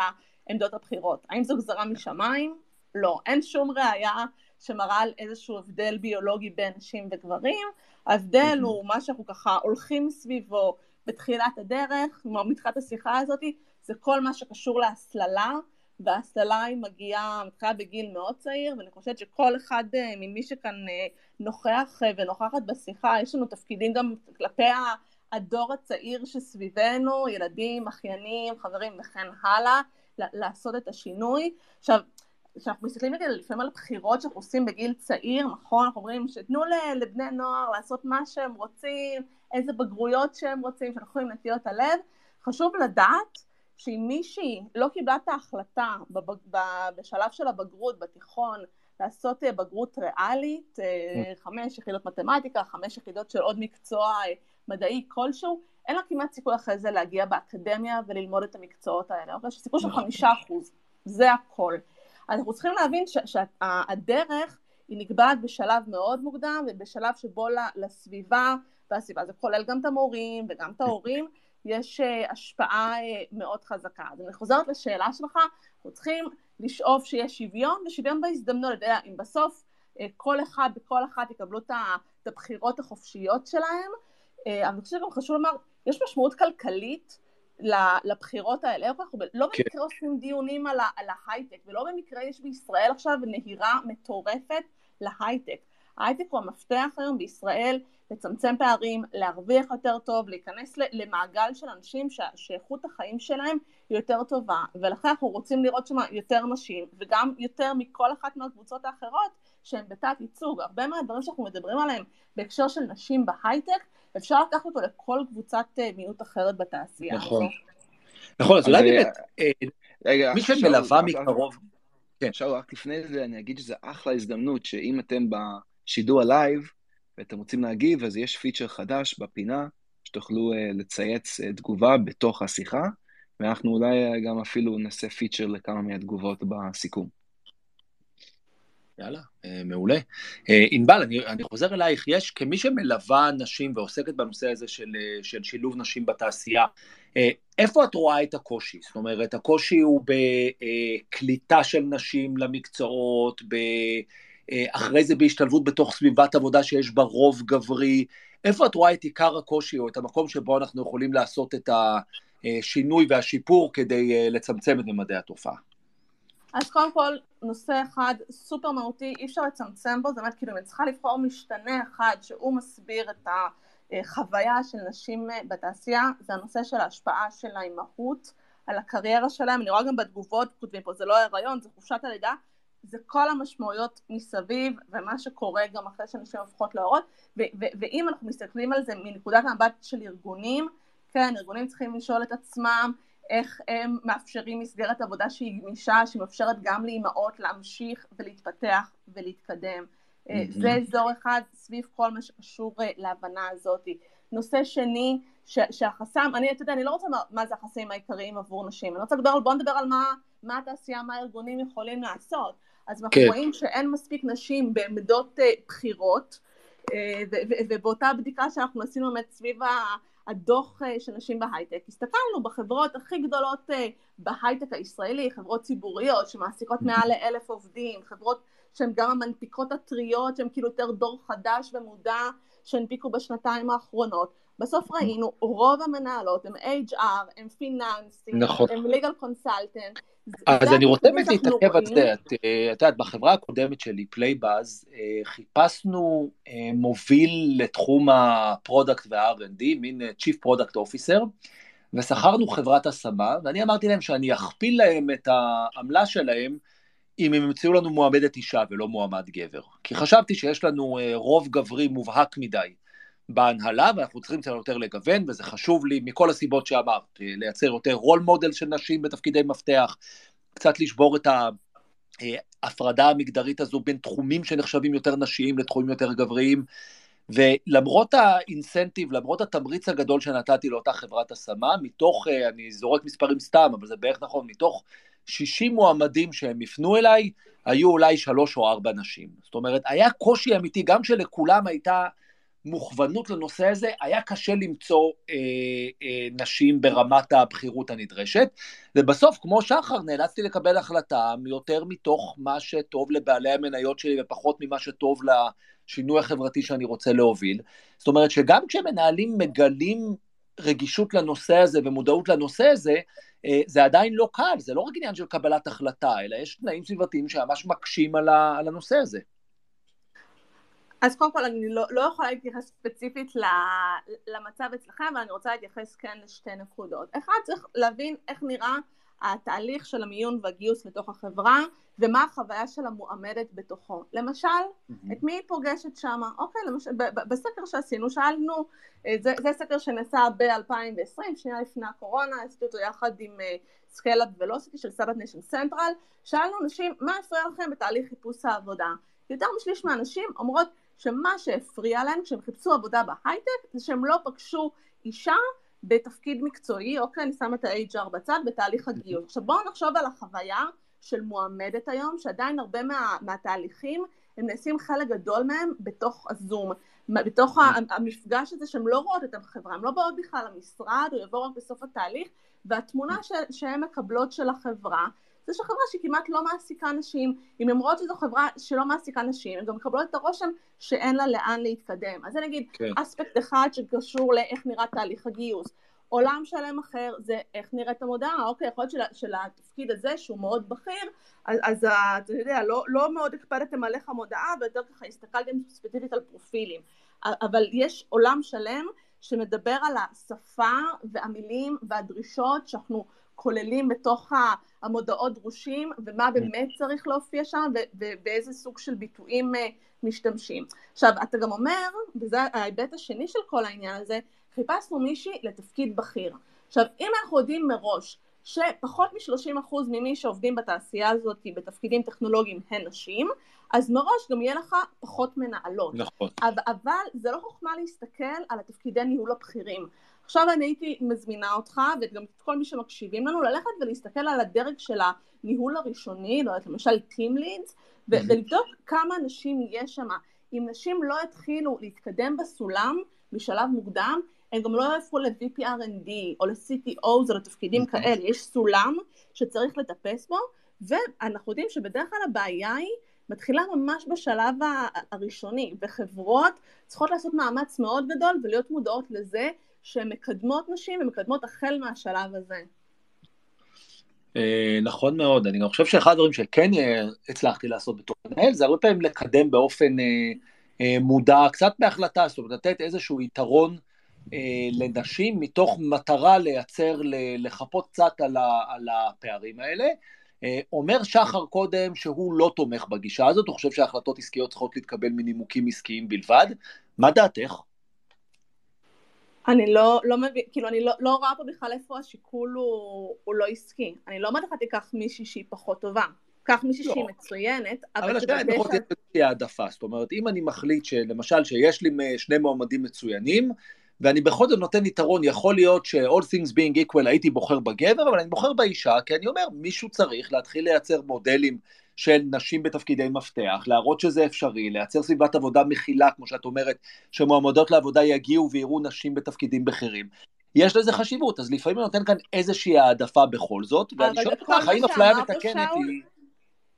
E: העמדות הבכירות. האם זו גזרה משמיים? לא, אין שום ראייה שמראה על איזשהו הבדל ביולוגי בין נשים וגברים. ההבדל mm-hmm. הוא מה שאנחנו ככה הולכים סביבו בתחילת הדרך, מתחילת השיחה הזאת, זה כל מה שקשור להסללה, וההסללה היא מגיעה, מתחילה בגיל מאוד צעיר, ואני חושבת שכל אחד אה, ממי שכאן אה, נוכח אה, ונוכחת בשיחה, יש לנו תפקידים גם כלפי הדור הצעיר שסביבנו, ילדים, אחיינים, חברים וכן הלאה, לעשות את השינוי. עכשיו, כשאנחנו מסתכלים רגע לפעמים על הבחירות שאנחנו עושים בגיל צעיר, נכון, אנחנו אומרים שתנו לבני נוער לעשות מה שהם רוצים, איזה בגרויות שהם רוצים, שאנחנו יכולים נטיות הלב, חשוב לדעת שאם מישהי לא קיבלה את ההחלטה. בשלב של הבגרות בתיכון לעשות אה, בגרות ריאלית, אה, חמש יחידות מתמטיקה, חמש יחידות של עוד מקצוע אה, מדעי כלשהו, אין לה כמעט סיכוי אחרי זה להגיע באקדמיה וללמוד את המקצועות האלה, אוקיי? סיכוי של נכון. חמישה אחוז, זה הכל. אז אנחנו צריכים להבין שהדרך היא נקבעת בשלב מאוד מוקדם ובשלב שבו לסביבה, והסביבה זה כולל גם את המורים וגם את ההורים, יש אה, השפעה אה, מאוד חזקה. אז אני חוזרת לשאלה שלך, אנחנו צריכים לשאוף שיש שוויון ושוויון בהזדמנות, אתה יודע, אם בסוף אה, כל אחד וכל אחת יקבלו את הבחירות החופשיות שלהם, אבל אני חושבת שגם חשוב לומר, יש משמעות כלכלית לבחירות האלה, אנחנו לא כן. במקרה עושים דיונים על, על ההייטק, ולא במקרה יש בישראל עכשיו נהירה מטורפת להייטק. ההייטק הוא המפתח היום בישראל לצמצם פערים, להרוויח יותר טוב, להיכנס למעגל של אנשים שאיכות החיים שלהם היא יותר טובה, ולכן אנחנו רוצים לראות שם יותר נשים, וגם יותר מכל אחת מהקבוצות האחרות שהן בתת ייצוג. הרבה מהדברים שאנחנו מדברים עליהם בהקשר של נשים בהייטק, אפשר לקחת אותו לכל קבוצת אה, מיעוט אחרת בתעשייה.
B: נכון. נכון, אז אולי באמת, אה, מי שמלווה מקרוב...
C: כן. עכשיו, רק לפני זה אני אגיד שזה אחלה הזדמנות, שאם אתם בשידור הלייב, ואתם רוצים להגיב, אז יש פיצ'ר חדש בפינה, שתוכלו אה, לצייץ אה, תגובה בתוך השיחה, ואנחנו אולי גם אפילו נעשה פיצ'ר לכמה מהתגובות בסיכום.
B: יאללה, מעולה. ענבל, אני, אני חוזר אלייך, יש, כמי שמלווה נשים ועוסקת בנושא הזה של, של שילוב נשים בתעשייה, איפה את רואה את הקושי? זאת אומרת, הקושי הוא בקליטה של נשים למקצועות, ב... אה, אחרי זה בהשתלבות בתוך סביבת עבודה שיש בה רוב גברי, איפה את רואה את עיקר הקושי או את המקום שבו אנחנו יכולים לעשות את השינוי והשיפור כדי אה, לצמצם את ממדי התופעה?
E: אז קודם כל, נושא אחד סופר מהותי, אי אפשר לצמצם בו, זה באמת כאילו, אני צריכה לבחור משתנה אחד שהוא מסביר את החוויה של נשים אה, בתעשייה, זה הנושא של ההשפעה של האימהות על הקריירה שלהם, אני רואה גם בתגובות, כותבים פה, זה לא הריון, זה חופשת הלידה, זה כל המשמעויות מסביב ומה שקורה גם אחרי שנשים הופכות להורות ואם אנחנו מסתכלים על זה מנקודת המבט של ארגונים, כן, ארגונים צריכים לשאול את עצמם איך הם מאפשרים מסגרת עבודה שהיא גמישה, שמאפשרת גם לאימהות להמשיך ולהתפתח ולהתקדם. Mm-hmm. זה אזור אחד סביב כל מה שקשור אה, להבנה הזאת. נושא שני, ש- שהחסם, אני, אתה יודע, אני לא רוצה מה, מה זה החסמים העיקריים עבור נשים, אני רוצה לדבר, בוא נדבר על מה, מה התעשייה, מה הארגונים יכולים לעשות. אז אנחנו כן. רואים שאין מספיק נשים בעמדות uh, בחירות, uh, ובאותה בדיקה שאנחנו עשינו באמת סביב הדוח אה, של נשים בהייטק, הסתכלנו בחברות הכי גדולות בהייטק הישראלי, חברות ציבוריות שמעסיקות מעל לאלף עובדים, חברות שהן גם המנפיקות הטריות, שהן כאילו יותר דור חדש ומודע שהנפיקו בשנתיים האחרונות, בסוף ראינו, רוב המנהלות הן HR, הן פיננסים, נכון. הן legal consultant.
B: אז אני רוצה באמת להתעכב על זה, את יודעת, בחברה הקודמת שלי, Playbuzz, אה, חיפשנו אה, מוביל לתחום ה product וה-R&D, מין אה, Chief Product Officer, ושכרנו חברת השמה, ואני אמרתי להם שאני אכפיל להם את העמלה שלהם, אם הם ימצאו לנו מועמדת אישה ולא מועמד גבר. כי חשבתי שיש לנו רוב גברי מובהק מדי בהנהלה, ואנחנו צריכים קצת יותר לגוון, וזה חשוב לי מכל הסיבות שאמרת, לייצר יותר רול מודל של נשים בתפקידי מפתח, קצת לשבור את ההפרדה המגדרית הזו בין תחומים שנחשבים יותר נשיים לתחומים יותר גבריים, ולמרות האינסנטיב, למרות התמריץ הגדול שנתתי לאותה חברת השמה, מתוך, אה, אני זורק מספרים סתם, אבל זה בערך נכון, מתוך 60 מועמדים שהם יפנו אליי, היו אולי שלוש או ארבע נשים. זאת אומרת, היה קושי אמיתי, גם שלכולם הייתה מוכוונות לנושא הזה, היה קשה למצוא אה, אה, נשים ברמת הבכירות הנדרשת, ובסוף, כמו שחר, נאלצתי לקבל החלטה יותר מתוך מה שטוב לבעלי המניות שלי ופחות ממה שטוב לשינוי החברתי שאני רוצה להוביל. זאת אומרת שגם כשמנהלים מגלים רגישות לנושא הזה ומודעות לנושא הזה, אה, זה עדיין לא קל, זה לא רק עניין של קבלת החלטה, אלא יש תנאים סביבתיים שממש מקשים על, הנושא הזה.
E: אז קודם כל אני לא, לא יכולה להתייחס ספציפית למצב אצלכם, אבל אני רוצה להתייחס כן לשתי נקודות. אחד, צריך להבין איך נראה התהליך של המיון והגיוס לתוך החברה, ומה החוויה של המועמדת בתוכו. למשל, mm-hmm. את מי היא פוגשת שמה? אוקיי, למשל, בסקר שעשינו, שאלנו, אה, זה, זה סקר שנעשה ב-2020, שנייה לפני הקורונה, עשיתי אותו יחד עם Scale-Up Velocity של Start-Up Nation Central, שאלנו אנשים, מה הפריע לכם בתהליך חיפוש העבודה? יותר משליש מהנשים אומרות שמה שהפריע להם כשהם חיפשו עבודה בהייטק זה שהם לא פגשו אישה בתפקיד מקצועי, אוקיי, אני שמה את ה-HR בצד, בתהליך הגיוס. עכשיו בואו נחשוב על החוויה של מועמדת היום, שעדיין הרבה מה, מהתהליכים הם נעשים חלק גדול מהם בתוך הזום, בתוך המפגש הזה שהן לא רואות את החברה, הן לא באות בכלל למשרד, הוא יבוא רק בסוף התהליך, והתמונה שהן מקבלות של החברה זה שחברה שכמעט לא מעסיקה נשים, אם רואות שזו חברה שלא מעסיקה נשים, הן גם מקבלות את הרושם שאין לה לאן להתקדם. אז זה נגיד כן. אספקט אחד שקשור לאיך נראה תהליך הגיוס. עולם שלם אחר זה איך נראית המודעה, אוקיי, יכול להיות של, של התפקיד הזה שהוא מאוד בכיר, אז, אז אתה יודע, לא, לא מאוד הקפדתם על איך המודעה ויותר ככה הסתכלתם ספציפית על פרופילים, אבל יש עולם שלם שמדבר על השפה והמילים והדרישות שאנחנו כוללים בתוך המודעות דרושים ומה באמת צריך להופיע שם ובאיזה סוג של ביטויים אה, משתמשים. עכשיו, אתה גם אומר, וזה ההיבט השני של כל העניין הזה, חיפשנו מישהי לתפקיד בכיר. עכשיו, אם אנחנו יודעים מראש שפחות מ-30% ממי שעובדים בתעשייה הזאת בתפקידים טכנולוגיים הן נשים, אז מראש גם יהיה לך פחות מנהלות.
B: נכון.
E: אבל, אבל זה לא חוכמה להסתכל על התפקידי ניהול הבכירים. עכשיו אני הייתי מזמינה אותך וגם את כל מי שמקשיבים לנו ללכת ולהסתכל על הדרג של הניהול הראשוני, לא יודעת, למשל Team Leads, ולבדוק כמה נשים יש שם. אם נשים לא התחילו להתקדם בסולם בשלב מוקדם, הם גם לא יהפכו ל-VPRND או ל-CTO, זה לתפקידים. כאלה, יש סולם שצריך לטפס בו, ואנחנו יודעים שבדרך כלל הבעיה היא מתחילה ממש בשלב הראשוני, וחברות צריכות לעשות מאמץ מאוד גדול ולהיות מודעות לזה שהן מקדמות נשים ומקדמות החל מהשלב הזה.
B: אה, נכון מאוד, אני גם חושב שאחד הדברים שכן הצלחתי לעשות בתור מנהל, זה הרבה פעמים לקדם באופן אה, אה, מודע, קצת בהחלטה, זאת אומרת, לתת איזשהו יתרון לנשים מתוך מטרה לייצר, לחפות קצת על, הפערים האלה. אומר שחר קודם שהוא לא תומך בגישה הזאת, הוא חושב שהחלטות עסקיות צריכות להתקבל מנימוקים עסקיים בלבד. מה דעתך?
E: אני לא, לא מבין, כאילו אני לא, לא רואה פה בכלל איפה השיקול הוא, הוא לא עסקי. אני לא אומרת לך תיקח מישהי שהיא פחות טובה. קח מישהי שהיא לא. מצוינת,
B: אבל... אבל השאלה היא פחות איזושהי העדפה. זאת אומרת, אם אני מחליט שלמשל שיש לי שני מועמדים מצוינים, ואני בכל זאת נותן יתרון, יכול להיות ש-all things being equal הייתי בוחר בגבר, אבל אני בוחר באישה, כי אני אומר, מישהו צריך להתחיל לייצר מודלים של נשים בתפקידי מפתח, להראות שזה אפשרי, לייצר סביבת עבודה מכילה, כמו שאת אומרת, שמועמדות לעבודה יגיעו ויראו נשים בתפקידים בכירים. יש לזה חשיבות, אז לפעמים אני נותן כאן איזושהי העדפה בכל זאת, ואני שואל אותך, האם אפליה מתקנת היא...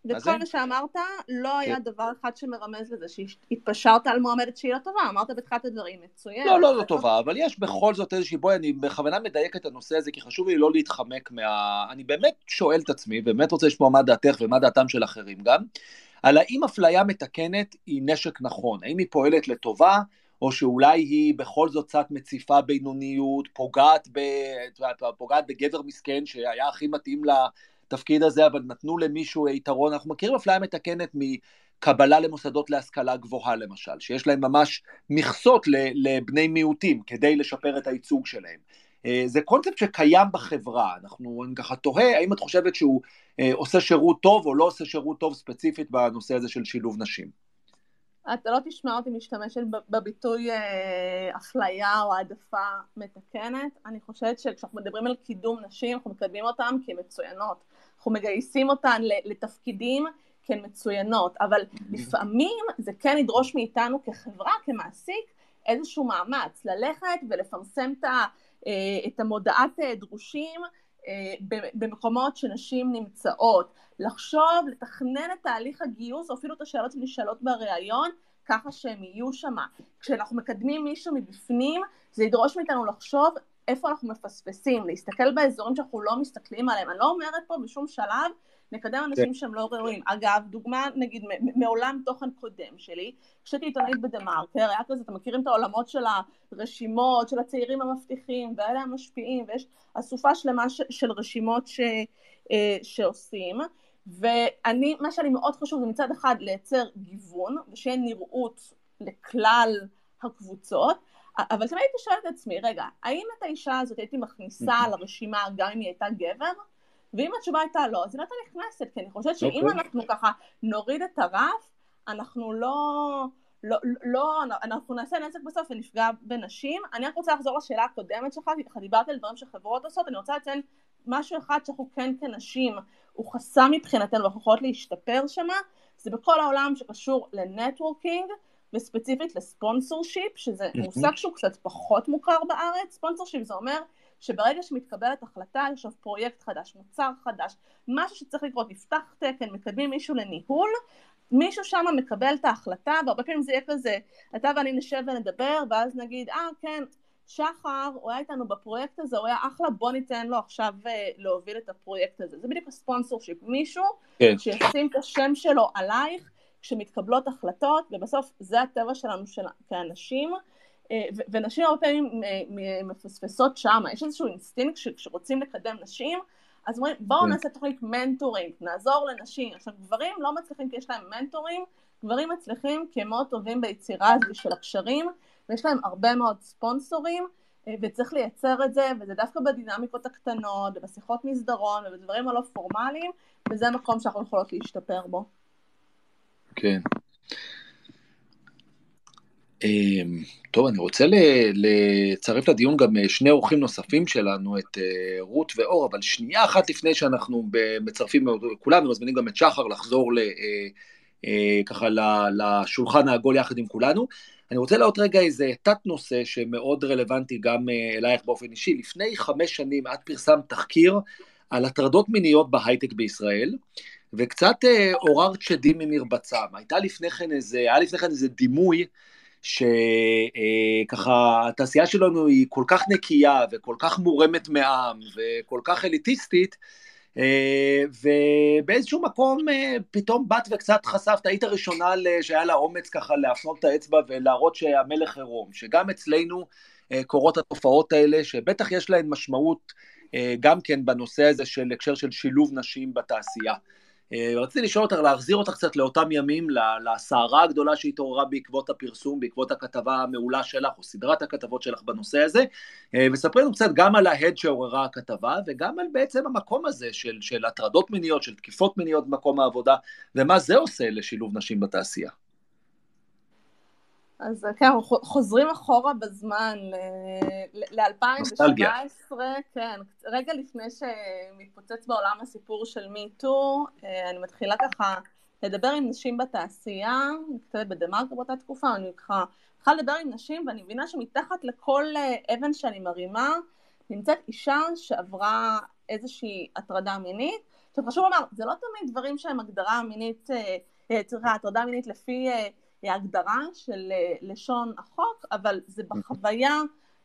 E: וכל מה שאמרת, לא היה כן. דבר אחד שמרמז לזה, שהתפשרת על מועמדת שהיא לא טובה, אמרת בתחילת הדברים, מצוין.
B: לא, לא, לא טובה, אבל יש בכל זאת איזושהי, בואי, אני בכוונה מדייק את הנושא הזה, כי חשוב לי לא להתחמק מה... אני באמת שואל את עצמי, באמת רוצה לשמוע מה דעתך ומה דעתם של אחרים גם, על האם אפליה מתקנת היא נשק נכון, האם היא פועלת לטובה, או שאולי היא בכל זאת קצת מציפה בינוניות, פוגעת, ב... פוגעת בגבר מסכן שהיה הכי מתאים לה... התפקיד הזה, אבל נתנו למישהו יתרון. אנחנו מכירים אפליה מתקנת מקבלה למוסדות להשכלה גבוהה למשל, שיש להם ממש מכסות לבני מיעוטים כדי לשפר את הייצוג שלהם. אה, זה קונספט שקיים בחברה, אנחנו, ככה תוהה, האם את חושבת שהוא אה, עושה שירות טוב או לא עושה שירות טוב ספציפית בנושא הזה של שילוב נשים?
E: אתה לא תשמע אותי משתמשת בביטוי אה, אפליה או העדפה מתקנת. אני חושבת שכשאנחנו מדברים על קידום נשים, אנחנו מקדמים אותן כמצוינות. אנחנו מגייסים אותן לתפקידים כמצוינות, אבל לפעמים זה כן ידרוש מאיתנו כחברה, כמעסיק, איזשהו מאמץ, ללכת ולפרסם את המודעת דרושים במקומות שנשים נמצאות, לחשוב, לתכנן את תהליך הגיוס, או אפילו את השאלות שנשאלות בריאיון, ככה שהם יהיו שם. כשאנחנו מקדמים מישהו מבפנים, זה ידרוש מאיתנו לחשוב איפה אנחנו מפספסים, להסתכל באזורים שאנחנו לא מסתכלים עליהם. אני לא אומרת פה בשום שלב נקדם אנשים כן. שהם לא ראויים. אגב, דוגמה נגיד מעולם תוכן קודם שלי, כשהייתי עיתונאית בדה מרקר, היה כזה, אתם מכירים את העולמות של הרשימות, של הצעירים המבטיחים, ואלה המשפיעים, ויש אסופה שלמה ש, של רשימות ש, אה, שעושים. ואני, מה שאני מאוד חשוב זה מצד אחד לייצר גיוון, ושיהיה נראות לכלל הקבוצות, אבל תמיד הייתי שואלת את עצמי, רגע, האם את האישה הזאת הייתי מכניסה לרשימה גם אם היא הייתה גבר? ואם התשובה הייתה לא, אז היא לא הייתה נכנסת, כי אני חושבת שאם okay. אוקיי. אנחנו ככה נוריד את הרף, אנחנו לא, לא, לא, אנחנו נעשה נזק בסוף ונפגע בנשים. אני רק רוצה לחזור לשאלה הקודמת שלך, כי ככה דיברתי על דברים שחברות עושות, אני רוצה לציין משהו אחד שאנחנו כן כנשים, הוא חסם מבחינתנו ואנחנו יכולות להשתפר שמה, זה בכל העולם שקשור ל networking, וספציפית ל sponsorship, שזה מושג שהוא קצת פחות מוכר בארץ, sponsorship זה אומר שברגע שמתקבלת החלטה, יש עכשיו פרויקט חדש, מוצר חדש, משהו שצריך לקרות, נפתח תקן, מקדמים מישהו לניהול, מישהו שם מקבל את ההחלטה, והרבה פעמים זה יהיה כזה, אתה ואני נשב ונדבר, ואז נגיד, אה כן, שחר, הוא היה איתנו בפרויקט הזה, הוא היה אחלה, בוא ניתן לו עכשיו אה, להוביל את הפרויקט הזה. זה בדיוק ה sponsorship, מישהו כן. שישים את השם שלו עלייך כשמתקבלות החלטות, ובסוף זה הטבע שלנו של, כאנשים, אה, ונשים הרבה פעמים מפספסות שם, יש איזשהו אינסטינקט שכשרוצים לקדם נשים, אז אומרים בואו כן. נעשה תוכנית מנטורינג, נעזור לנשים. עכשיו גברים לא מצליחים כי יש להם מנטורים, גברים מצליחים כי הם מאוד טובים ביצירה הזו של הקשרים, ויש להם הרבה מאוד ספונסורים, אה, וצריך לייצר את זה, וזה דווקא בדינמיקות הקטנות, ובשיחות מסדרון, ובדברים הלא פורמליים, וזה מקום שאנחנו יכולות להשתפר בו.
B: כן. אמ, טוב, אני רוצה לצרף לדיון גם אה, שני אורחים נוספים שלנו, את אה, רות ואור, אבל שנייה אחת לפני שאנחנו מצרפים כולם ומזמינים גם את שחר לחזור ל, אה, ככה לשולחן העגול יחד עם כולנו. אני רוצה לעוד רגע איזה תת נושא שמאוד רלוונטי גם אלייך באופן אישי. לפני חמש שנים את פרסמת תחקיר על הטרדות מיניות בהייטק בישראל, וקצת עוררת שדים ממרבצם. הייתה לפני כן איזה, היה לפני כן איזה דימוי שככה התעשייה שלנו היא כל כך נקייה וכל כך מורמת מעם וכל כך אליטיסטית, אה, ובאיזשהו מקום אה, פתאום באת וקצת חשפת, היית הראשונה שהיה לה אומץ ככה להפנות את האצבע ולהראות שהמלך עירום, שגם אצלנו אה, קורות התופעות האלה, שבטח יש להן משמעות גם כן בנושא הזה של הקשר של שילוב נשים בתעשייה. אה, רציתי לשאול אותך, להחזיר אותך קצת לאותם ימים, לסערה הגדולה שהתעוררה בעקבות הפרסום, בעקבות הכתבה המעולה שלך, או סדרת הכתבות שלך בנושא הזה, אה, וספרי לנו קצת גם על ההד שעוררה הכתבה, וגם על בעצם המקום הזה של, של הטרדות מיניות, של תקיפות מיניות במקום העבודה, ומה זה עושה לשילוב נשים בתעשייה.
E: אז כן, אנחנו חוזרים אחורה בזמן ל-2017, כן, רגע לפני שמתפוצץ בעולם הסיפור של מיטו, אה, אני מתחילה ככה לדבר עם נשים בתעשייה, אני כתבת בדה מרקר באותה תקופה, אני ככה צריכה לדבר עם נשים ואני מבינה שמתחת לכל אה, אבן שאני מרימה נמצאת אישה שעברה איזושהי הטרדה מינית. עכשיו חשוב לומר, זה לא תמיד דברים שהם הגדרה מינית, סליחה, אה, הטרדה מינית לפי הגדרה של אה, לשון החוק, אבל זה בחוויה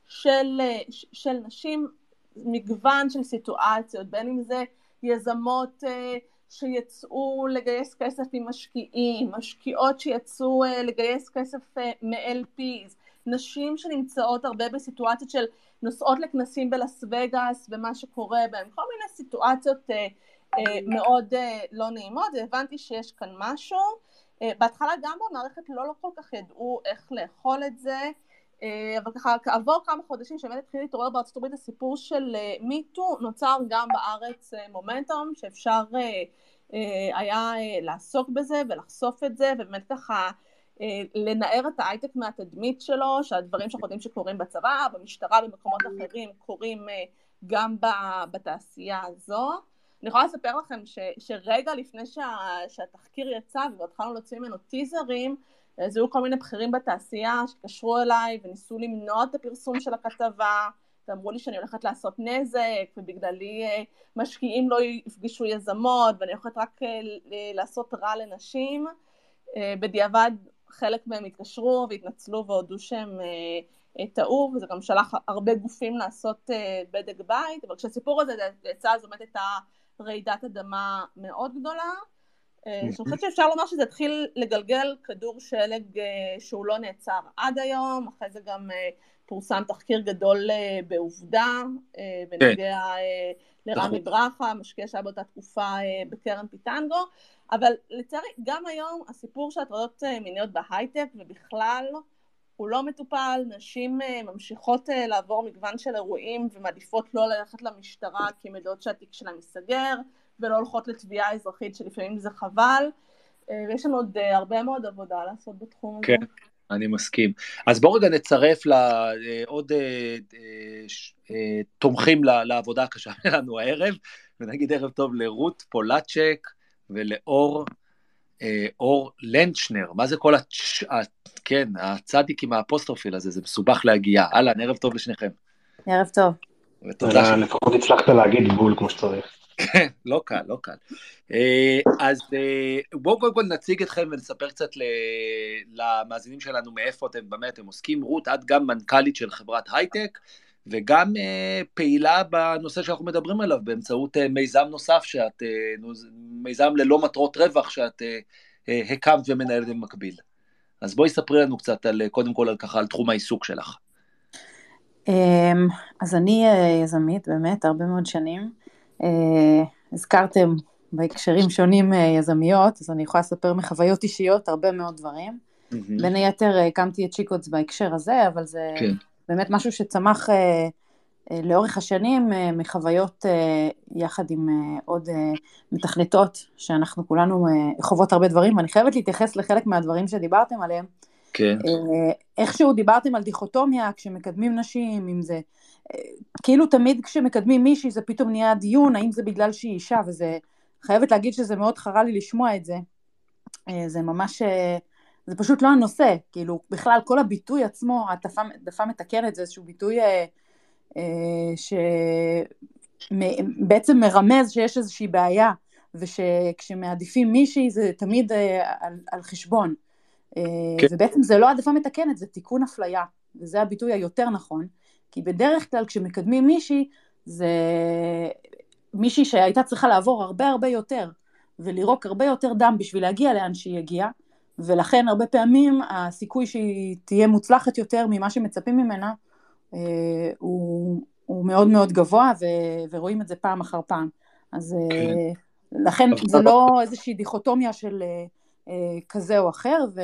E: של, אה, של נשים מגוון של סיטואציות, בין אם זה יזמות אה, שיצאו לגייס כסף ממשקיעים, משקיעות שיצאו לגייס כסף מ-LPs, נשים שנמצאות הרבה בסיטואציות של נוסעות לכנסים בלאס וגאס ומה שקורה בהם, כל מיני סיטואציות מאוד לא נעימות, והבנתי שיש כאן משהו. אה, בהתחלה גם במערכת לא, לא כל כך ידעו איך לאכול את זה, אה, אבל ככה כעבור כמה חודשים שבאמת התחיל להתעורר בארצות הברית הסיפור של מיטו, אה, נוצר גם בארץ מומנטום שאפשר היה לעסוק בזה ולחשוף את זה ובאמת ככה לנער את ההייטק מהתדמית שלו, שהדברים שאנחנו יודעים שקורים בצבא, במשטרה, במקומות אחרים, קורים גם בתעשייה הזו. אני יכולה לספר לכם ש, שרגע לפני שה, שהתחקיר יצא והתחלנו להוציא ממנו טיזרים, אז היו כל מיני בכירים בתעשייה שקשרו אליי וניסו למנוע את הפרסום של הכתבה, ואמרו לי שאני הולכת לעשות נזק, ובגללי אה, משקיעים לא יפגשו יזמות, ואני הולכת רק אה, לעשות רע לנשים. אה, בדיעבד חלק מהם התקשרו והתנצלו והודו שהם טעו, וזה גם שלח הרבה גופים לעשות בדק בית, אבל כשהסיפור הזה יצא אז באמת הייתה רעידת אדמה מאוד גדולה. שאני חושבת שאפשר לומר שזה התחיל לגלגל כדור שלג שהוא לא נעצר עד היום, אחרי זה גם פורסם תחקיר גדול אה, בעובדה, אה, בנוגע אה, לרמי ברכה, משקיע שהיה באותה תקופה בקרן פיטנגו, אבל לצערי גם היום הסיפור של הטרדות מיניות בהייטק ובכלל הוא לא מטופל, נשים ממשיכות לעבור מגוון של אירועים ומעדיפות לא ללכת למשטרה כי הן יודעות שהתיק שלהן ייסגר ולא הולכות לתביעה אזרחית שלפעמים זה חבל ויש לנו עוד הרבה מאוד עבודה לעשות בתחום
B: כן. הזה. אני מסכים. אז בואו רגע נצרף לעוד אה, אה, אה, תומכים לעבודה הקשה שלנו הערב, ונגיד ערב טוב לרות פולצ'ק ולאור אור לנצ'נר. מה זה כל הצ... כן, הצדיק עם האפוסטרופיל הזה, זה מסובך להגיע. אהלן, ערב טוב לשניכם.
F: ערב טוב.
G: ותודה. לפחות הצלחת להגיד בול כמו שצריך.
B: כן, לא קל, לא קל. אה, אז אה, בואו קודם כל נציג אתכם ונספר קצת למאזינים שלנו מאיפה אתם, במה אתם עוסקים. רות, את גם מנכ"לית של חברת הייטק, וגם אה, פעילה בנושא שאנחנו מדברים עליו, באמצעות מיזם נוסף, שאת, מיזם ללא מטרות רווח, שאת הקמת ומנהלת במקביל. אז בואי ספרי לנו קצת על, קודם כל על ככה, על תחום העיסוק שלך.
F: אז אני יזמית באמת הרבה מאוד שנים. אה, הזכרתם בהקשרים שונים אה, יזמיות, אז אני יכולה לספר מחוויות אישיות הרבה מאוד דברים. Mm-hmm. בין היתר אה, הקמתי את שיקוץ בהקשר הזה, אבל זה כן. באמת משהו שצמח לאורך השנים מחוויות יחד עם עוד מתכנתות, שאנחנו כולנו חוות הרבה דברים, ואני חייבת להתייחס לחלק מהדברים שדיברתם עליהם.
B: כן.
F: איכשהו דיברתם על דיכוטומיה כשמקדמים נשים, אם זה כאילו תמיד כשמקדמים מישהי זה פתאום נהיה דיון, האם זה בגלל שהיא אישה, וזה, חייבת להגיד שזה מאוד חרה לי לשמוע את זה. אה, זה ממש, אה, זה פשוט לא הנושא, כאילו בכלל כל הביטוי עצמו, העדפה מתקנת זה איזשהו ביטוי אה, שבעצם מרמז שיש איזושהי בעיה, ושכשמעדיפים מישהי זה תמיד על, על חשבון. כן. ובעצם זה לא העדפה מתקנת, זה תיקון אפליה, וזה הביטוי היותר נכון. כי בדרך כלל כשמקדמים מישהי, זה מישהי שהייתה צריכה לעבור הרבה הרבה יותר, ולירוק הרבה יותר דם בשביל להגיע לאן שהיא הגיעה, ולכן הרבה פעמים הסיכוי שהיא תהיה מוצלחת יותר ממה שמצפים ממנה, אה, הוא, הוא מאוד מאוד גבוה, ו, ורואים את זה פעם אחר פעם. אז אה, כן. לכן זה לא איזושהי דיכוטומיה של אה, כזה או אחר, ו...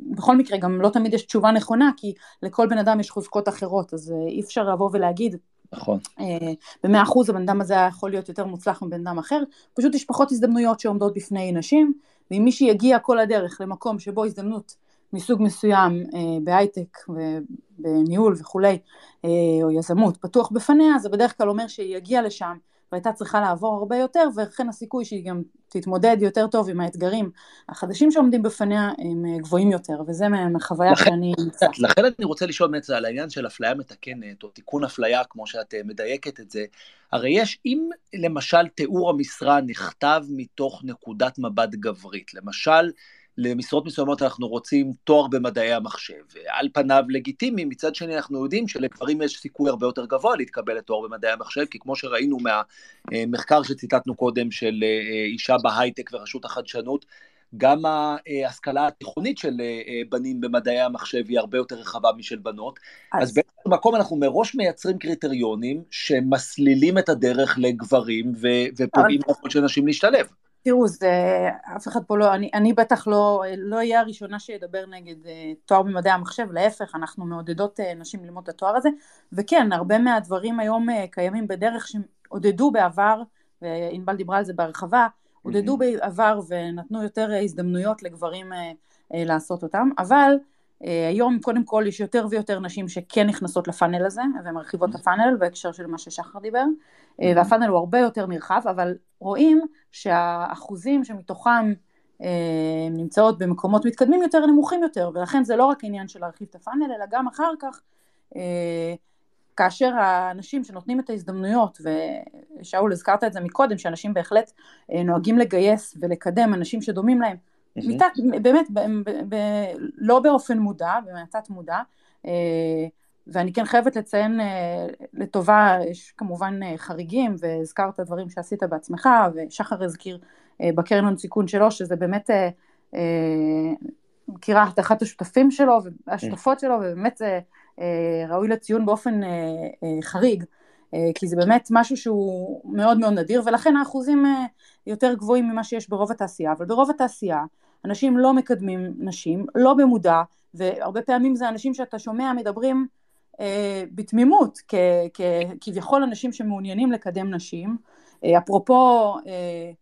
F: בכל מקרה גם לא תמיד יש תשובה נכונה, כי לכל בן אדם יש חוזקות אחרות, אז אה, אי אפשר לבוא ולהגיד,
B: נכון.
F: אה, במאה אחוז הבן אדם הזה יכול להיות יותר מוצלח מבן אדם אחר, פשוט יש פחות הזדמנויות שעומדות בפני נשים, ואם מישהי יגיע כל הדרך למקום שבו הזדמנות מסוג מסוים אה, בהייטק ובניהול וכולי, או יזמות פתוח בפניה, זה בדרך כלל אומר שהיא יגיעה לשם והייתה צריכה לעבור הרבה יותר, וכן הסיכוי שהיא גם תתמודד יותר טוב עם האתגרים החדשים שעומדים בפניה הם אה, גבוהים יותר, וזה מהחוויה שאני נמצא.
B: לכן אני רוצה לשאול באמת על העניין של אפליה מתקנת, או תיקון אפליה, כמו שאת אה, מדייקת את זה, הרי יש, אם למשל תיאור המשרה נכתב מתוך נקודת מבט גברית, למשל, למשרות מסוימות אנחנו רוצים תואר במדעי המחשב. על פניו לגיטימי, מצד שני אנחנו יודעים שלגברים יש סיכוי הרבה יותר גבוה להתקבל לתואר במדעי המחשב, כי כמו שראינו מהמחקר שציטטנו קודם של אה, אישה בהייטק ורשות החדשנות, גם ההשכלה התיכונית של אה, בנים במדעי המחשב היא הרבה יותר רחבה משל בנות. אז, אז באיזשהו מקום אנחנו מראש מייצרים קריטריונים שמסלילים את הדרך לגברים ופוגעים ביכולת של נשים להשתלב.
F: תראו, זה, אף אחד פה לא, אני, אני בטח לא, לא אהיה הראשונה שידבר נגד uh, תואר במדעי המחשב, להפך, אנחנו מעודדות uh, נשים ללמוד את התואר הזה, וכן, הרבה מהדברים היום uh, קיימים בדרך שעודדו בעבר, וענבל דיברה על זה בהרחבה, עודדו mm-hmm. בעבר ונתנו יותר הזדמנויות לגברים uh, uh, לעשות אותם, אבל uh, היום קודם כל יש יותר ויותר נשים שכן נכנסות לפאנל הזה, ומרחיבות את הפאנל בהקשר של מה ששחר דיבר, uh, והפאנל הוא הרבה יותר נרחב, אבל רואים שהאחוזים שמתוכם הן נמצאות במקומות מתקדמים יותר, נמוכים יותר, ולכן זה לא רק עניין של להרחיב את הפאנל, אלא גם אחר כך, כאשר האנשים שנותנים את ההזדמנויות, ושאול הזכרת את זה מקודם, שאנשים בהחלט נוהגים לגייס ולקדם אנשים שדומים להם, מתת, באמת, ב, ב, ב, לא באופן מודע, במעטת מודע, ואני כן חייבת לציין לטובה, יש כמובן חריגים, והזכרת דברים שעשית בעצמך, ושחר הזכיר בקרן הון סיכון שלו, שזה באמת, מכירה את אחת השותפים שלו, והשותפות שלו, ובאמת זה ראוי לציון באופן חריג, כי זה באמת משהו שהוא מאוד מאוד נדיר, ולכן האחוזים יותר גבוהים ממה שיש ברוב התעשייה, אבל ברוב התעשייה אנשים לא מקדמים נשים, לא במודע, והרבה פעמים זה אנשים שאתה שומע מדברים אה, בתמימות, כביכול אנשים שמעוניינים לקדם נשים. אה, אפרופו, אה,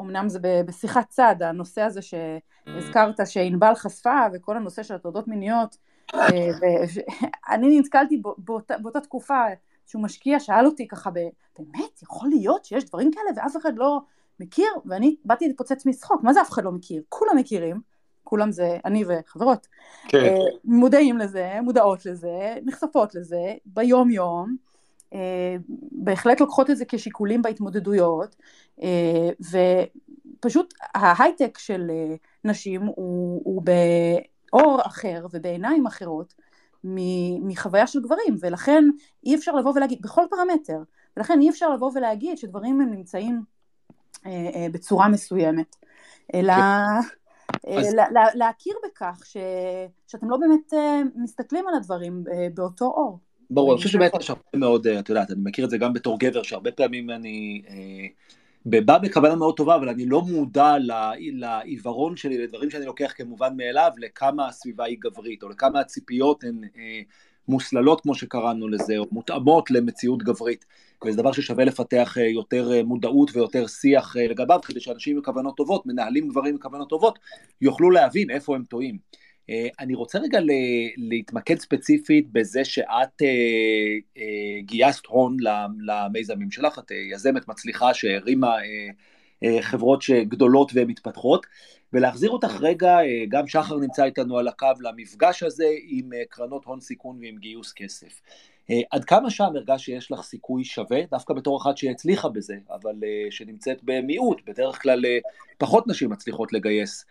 F: אמנם זה בשיחת צד, הנושא הזה שהזכרת שענבל חשפה וכל הנושא של הטרדות מיניות, ואני נתקלתי באותה, באותה תקופה שהוא משקיע שאל אותי ככה באמת יכול להיות שיש דברים כאלה ואף אחד לא מכיר? ואני באתי להתפוצץ מצחוק מה זה אף אחד לא מכיר? כולם מכירים כולם זה אני וחברות כן. אה, מודעים לזה מודעות לזה נחשפות לזה ביום יום אה, בהחלט לוקחות את זה כשיקולים בהתמודדויות אה, ופשוט ההייטק של נשים הוא, הוא באור אחר ובעיניים אחרות מחוויה של גברים ולכן אי אפשר לבוא ולהגיד בכל פרמטר ולכן אי אפשר לבוא ולהגיד שדברים הם נמצאים אה, אה, בצורה מסוימת, אלא כן. אה. להכיר בכך ש... שאתם לא באמת מסתכלים על הדברים באותו אור.
B: ברור, אני חושב שבאמת יש הרבה מאוד, את יודעת, אני מכיר את זה גם בתור גבר, שהרבה פעמים אני בא בכוונה מאוד טובה, אבל אני לא מודע לעיוורון שלי, לדברים שאני לוקח כמובן מאליו, לכמה הסביבה היא גברית, או לכמה הציפיות הן מוסללות, כמו שקראנו לזה, או מותאמות למציאות גברית. וזה דבר ששווה לפתח אה, יותר אה, מודעות ויותר שיח אה, לגביו, כדי שאנשים עם כוונות טובות, מנהלים גברים עם כוונות טובות, יוכלו להבין איפה הם טועים. אני רוצה רגע להתמקד ספציפית בזה שאת גייסת הון למיזמים שלך, את יזמת מצליחה שהרימה חברות גדולות ומתפתחות, ולהחזיר אותך רגע, גם שחר נמצא איתנו על הקו למפגש הזה עם קרנות הון סיכון ועם גיוס כסף. אה, עד כמה שם הרגש שיש לך סיכוי שווה, דווקא בתור אחת שהצליחה בזה, אבל שנמצאת במיעוט, בדרך כלל פחות נשים מצליחות לגייס,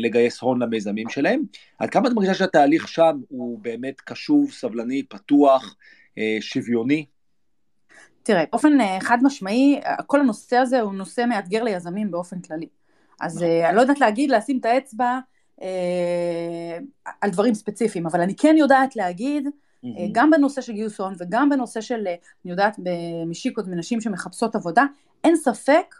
B: לגייס הון למיזמים שלהם. עד כמה את מרגישה שהתהליך שם הוא באמת קשוב, סבלני, פתוח, שוויוני?
F: תראה, באופן חד משמעי, כל הנושא הזה הוא נושא מאתגר ליזמים באופן כללי. אז uh, אני לא יודעת להגיד, לשים את האצבע uh, על דברים ספציפיים, אבל אני כן יודעת להגיד, mm-hmm. גם בנושא של גיוס הון וגם בנושא של, אה, אני יודעת, משיקות מנשים שמחפשות עבודה, אין ספק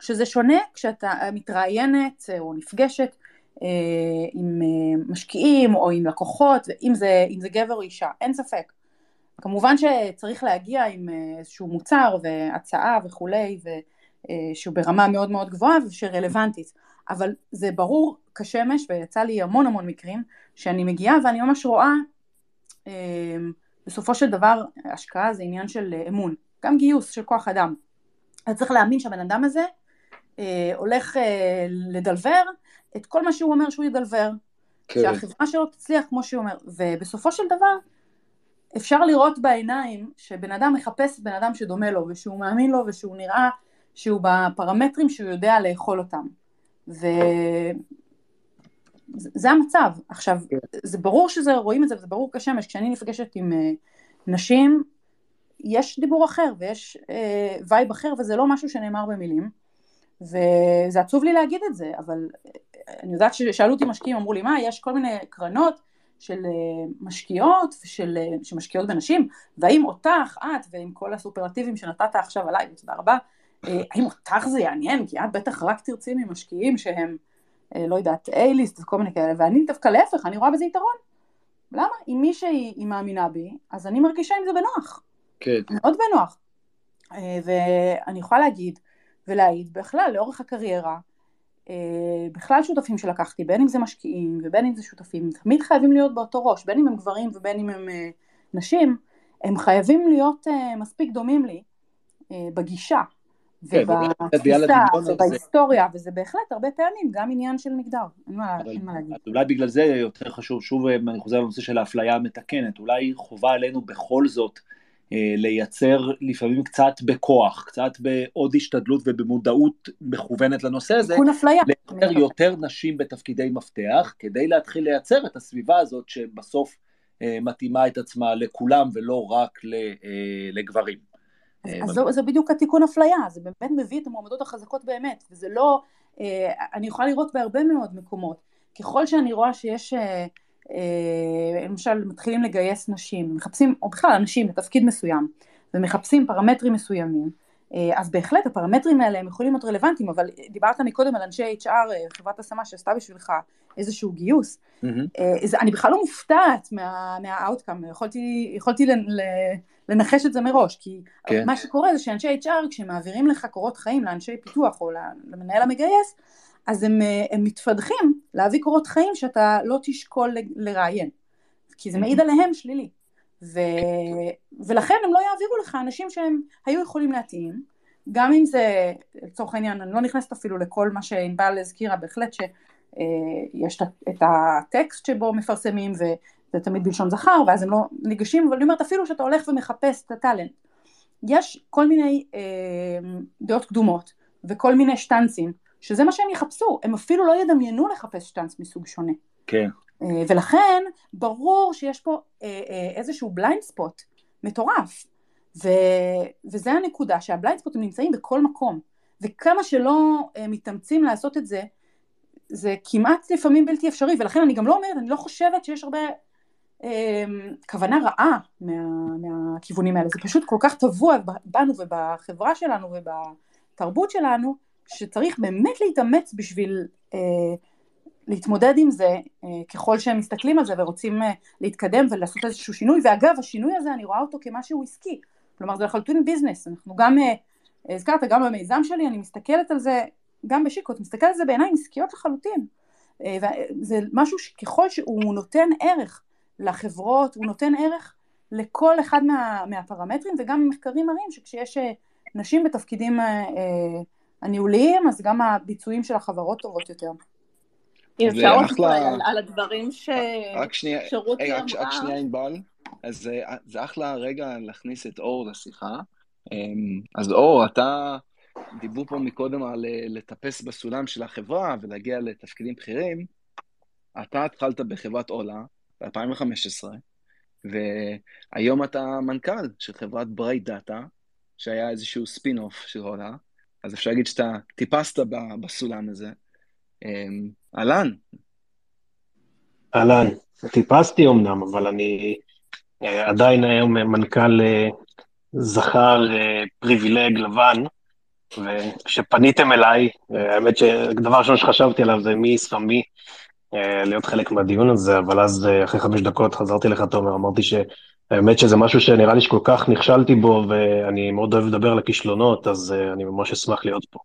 F: שזה שונה כשאתה מתראיינת או נפגשת אה, עם משקיעים או עם לקוחות, אם זה, אם זה גבר או אישה, אין ספק. כמובן שצריך להגיע עם איזשהו מוצר והצעה וכולי, שהוא ברמה מאוד מאוד גבוהה ושרלוונטית, אבל זה ברור כשמש ויצא לי המון המון מקרים שאני מגיעה ואני ממש רואה אמ, בסופו של דבר השקעה זה עניין של אה, אמון, גם גיוס של כוח אדם. אתה צריך להאמין שהבן אדם הזה אה, הולך אה, לדלבר את כל מה שהוא אומר שהוא ידלבר, כן. שהחברה שלו תצליח כמו שהוא אומר, ובסופו של דבר אפשר לראות בעיניים שבן אדם מחפש בן אדם שדומה לו ושהוא מאמין לו ושהוא נראה שהוא בפרמטרים שהוא יודע לאכול אותם. ו... זה המצב. עכשיו, כן. זה ברור שזה, רואים את זה וזה ברור כשמש, כשאני נפגשת עם uh, נשים, יש דיבור אחר ויש וייב אחר וזה לא משהו שנאמר במילים, וזה עצוב לי להגיד את זה, אבל uh, אני יודעת ששאלו אותי משקיעים, אמרו לי, מה, יש כל מיני קרנות של משקיעות, של, שמשקיעות בנשים, והאם אותך, את, ועם כל הסופרטיבים שנתת עכשיו עליי, ותודה רבה, האם אותך זה יעניין? כי את בטח רק תרצי ממשקיעים שהם אה, לא יודעת, A-ליסט וכל מיני כאלה, ואני דווקא להפך, אני רואה בזה יתרון. למה? אם מישהי היא מאמינה בי, אז אני מרגישה עם זה בנוח.
B: כן.
F: מאוד בנוח. אה, ואני יכולה להגיד ולהעיד, בכלל, לאורך הקריירה, אה, בכלל שותפים שלקחתי, בין אם זה משקיעים ובין אם זה שותפים, תמיד חייבים להיות באותו ראש, בין אם הם גברים ובין אם הם נשים, הם חייבים להיות מספיק דומים לי בגישה, ובתפיסה
B: לדמיון הזה-
F: ובהיסטוריה, וזה בהחלט הרבה פעמים גם עניין של מגדר, אין מה להגיד.
B: אולי בגלל זה יותר חשוב, שוב אה, אני חוזר לנושא של האפליה המתקנת, אולי חובה עלינו בכל זאת אה, לייצר לפעמים קצת בכוח, קצת בעוד השתדלות ובמודעות מכוונת לנושא הזה,
F: תיקון אפליה.
B: לייצר יותר נשים בתפקידי מפתח, כדי להתחיל לייצר את הסביבה הזאת שבסוף אה, מתאימה את עצמה לכולם ולא רק לגברים. אה,
F: אז זו, זה בדיוק התיקון אפליה, זה באמת מביא את המועמדות החזקות באמת, וזה לא, אה, אני יכולה לראות בהרבה מאוד מקומות, ככל שאני רואה שיש, אה, למשל מתחילים לגייס נשים, מחפשים, או בכלל אנשים לתפקיד מסוים, ומחפשים פרמטרים מסוימים, אז בהחלט הפרמטרים האלה הם יכולים להיות רלוונטיים, אבל דיברת מקודם על אנשי HR, חברת השמה שעשתה בשבילך איזשהו גיוס. אה, זה, אני בכלל לא מופתעת מה, מהאאוטקאם, יכולתי, יכולתי לנ, ל, לנחש את זה מראש, כי
B: כן.
F: מה שקורה זה שאנשי HR כשמעבירים לך קורות חיים לאנשי פיתוח או למנהל המגייס, אז הם, אה, הם מתפדחים להביא קורות חיים שאתה לא תשקול ל- לראיין, כי זה מעיד עליהם שלילי, ו, ולכן הם לא יעבירו לך אנשים שהם היו יכולים להתאים, גם אם זה, לצורך העניין, אני לא נכנסת אפילו לכל מה שענבל הזכירה, בהחלט שיש את הטקסט שבו מפרסמים וזה תמיד בלשון זכר, ואז הם לא ניגשים, אבל אני אומרת אפילו שאתה הולך ומחפש את ה talent, יש כל מיני אה, דעות קדומות וכל מיני שטנצים, שזה מה שהם יחפשו, הם אפילו לא ידמיינו לחפש שטנץ מסוג שונה.
B: כן.
F: אה, ולכן ברור שיש פה אה, אה, איזשהו blind spot מטורף, ו, וזה הנקודה שה blind spotים נמצאים בכל מקום, וכמה שלא אה, מתאמצים לעשות את זה, זה כמעט לפעמים בלתי אפשרי, ולכן אני גם לא אומרת, אני לא חושבת שיש הרבה כוונה רעה מה, מהכיוונים האלה, זה פשוט כל כך טבוע בנו ובחברה שלנו ובתרבות שלנו, שצריך באמת להתאמץ בשביל אה, להתמודד עם זה אה, ככל שהם מסתכלים על זה ורוצים אה, להתקדם ולעשות איזשהו שינוי, ואגב השינוי הזה אני רואה אותו כמשהו עסקי, כלומר זה לחלוטין ביזנס, אנחנו גם, אה, הזכרת גם במיזם שלי, אני מסתכלת על זה, גם בשיקות, מסתכלת על זה בעיניים עסקיות לחלוטין, אה, זה משהו שככל שהוא נותן ערך לחברות, הוא נותן ערך לכל אחד מה, מהפרמטרים, וגם מחקרים מראים שכשיש אה, נשים בתפקידים אה, אה, הניהוליים, אז גם הביצועים של החברות טובות יותר.
E: אם
C: זה
E: אפשר אולי על- הדברים
C: רק
E: שרותי
C: רגע, רק, רק
E: אמרה.
C: שנייה ענבל, אז אה, זה אחלה רגע להכניס את אור לשיחה. אמ, אז אור, אתה, דיברו פה מקודם על אה, לטפס בסולם של החברה ולהגיע לתפקידים בכירים. אתה התחלת בחברת אולה ב-2015, והיום אתה מנכ"ל של חברת Bright Data, שהיה איזשהו ספין אוף של אולה, אז אפשר להגיד שאתה טיפסת בסולם הזה. אמ, אהלן,
G: אהלן, טיפסתי אמנם, אבל אני אה, עדיין היום מנכ"ל אה, זכר אה, פריבילג לבן, וכשפניתם אליי, האמת שדבר ראשון שחשבתי עליו זה מי ישמי אה, להיות חלק מהדיון הזה, אבל אז אה, אחרי חמש דקות חזרתי לך, תומר, אמרתי שהאמת שזה משהו שנראה לי שכל כך נכשלתי בו, ואני מאוד אוהב לדבר על הכישלונות, אז אה, אני ממש אשמח להיות פה.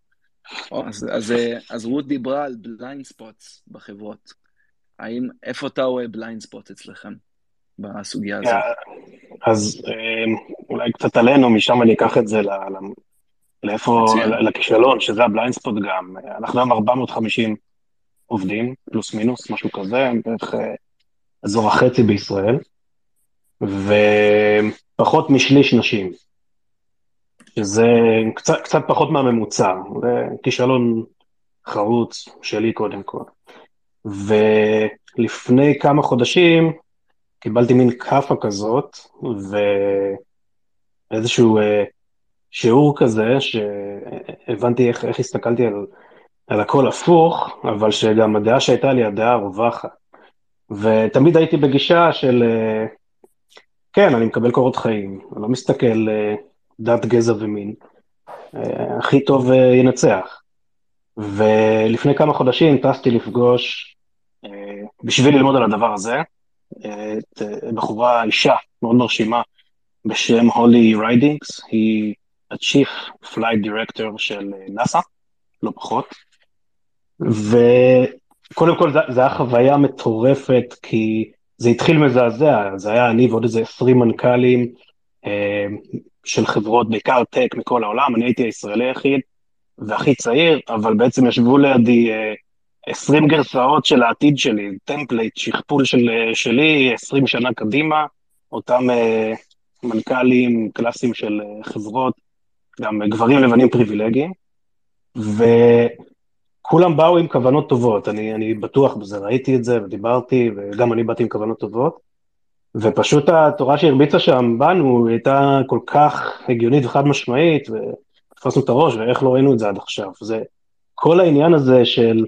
C: אז, אז, אה, אז רות דיברה על blind spots בחברות. האם, איפה אתה רואה blind spot אצלכם בסוגיה הזאת?
G: אז אה, אולי קצת עלינו, משם אני אקח את זה לאיפה, לכישלון, שזה ה blind spot גם. אנחנו היום 450 עובדים, פלוס מינוס, משהו כזה, בערך אה, אזור החצי בישראל, ופחות משליש נשים, שזה קצת, קצת פחות מהממוצע, זה כישלון חרוץ שלי קודם כל. ולפני כמה חודשים קיבלתי מין כאפה כזאת, ואיזשהו אה, שיעור כזה, שהבנתי איך, איך הסתכלתי על, על הכל הפוך, אבל שגם הדעה שהייתה לי, הדעה הרווחת. ותמיד הייתי בגישה של, אה, כן, אני מקבל קורות חיים, אני לא מסתכל אה, דת, גזע ומין, אה, הכי טוב ינצח. ולפני כמה חודשים טסתי לפגוש, בשביל ללמוד על הדבר הזה, את בחורה, אישה מאוד מרשימה בשם Holly Ridings, היא ה-Chief Flight Director של נאס"א, לא פחות. וקודם כל זו הייתה חוויה מטורפת, כי זה התחיל מזעזע, זה היה אני ועוד איזה 20 מנכ"לים, אה, של חברות, בעיקר tech מכל העולם, אני הייתי הישראלי היחיד והכי צעיר, אבל בעצם ישבו לידי 20 גרסאות של העתיד שלי, template, שכפול של, שלי 20 שנה קדימה, אותם מנכ"לים קלאסיים של חברות, גם גברים לבנים פריבילגיים, וכולם באו עם כוונות טובות, אני, אני בטוח בזה, ראיתי את זה ודיברתי, וגם אני באתי עם כוונות טובות, ופשוט התורה שהרביצה שם בנו הייתה כל כך הגיונית וחד משמעית, ותפסנו את הראש, ואיך לא ראינו את זה עד עכשיו. זה כל העניין הזה של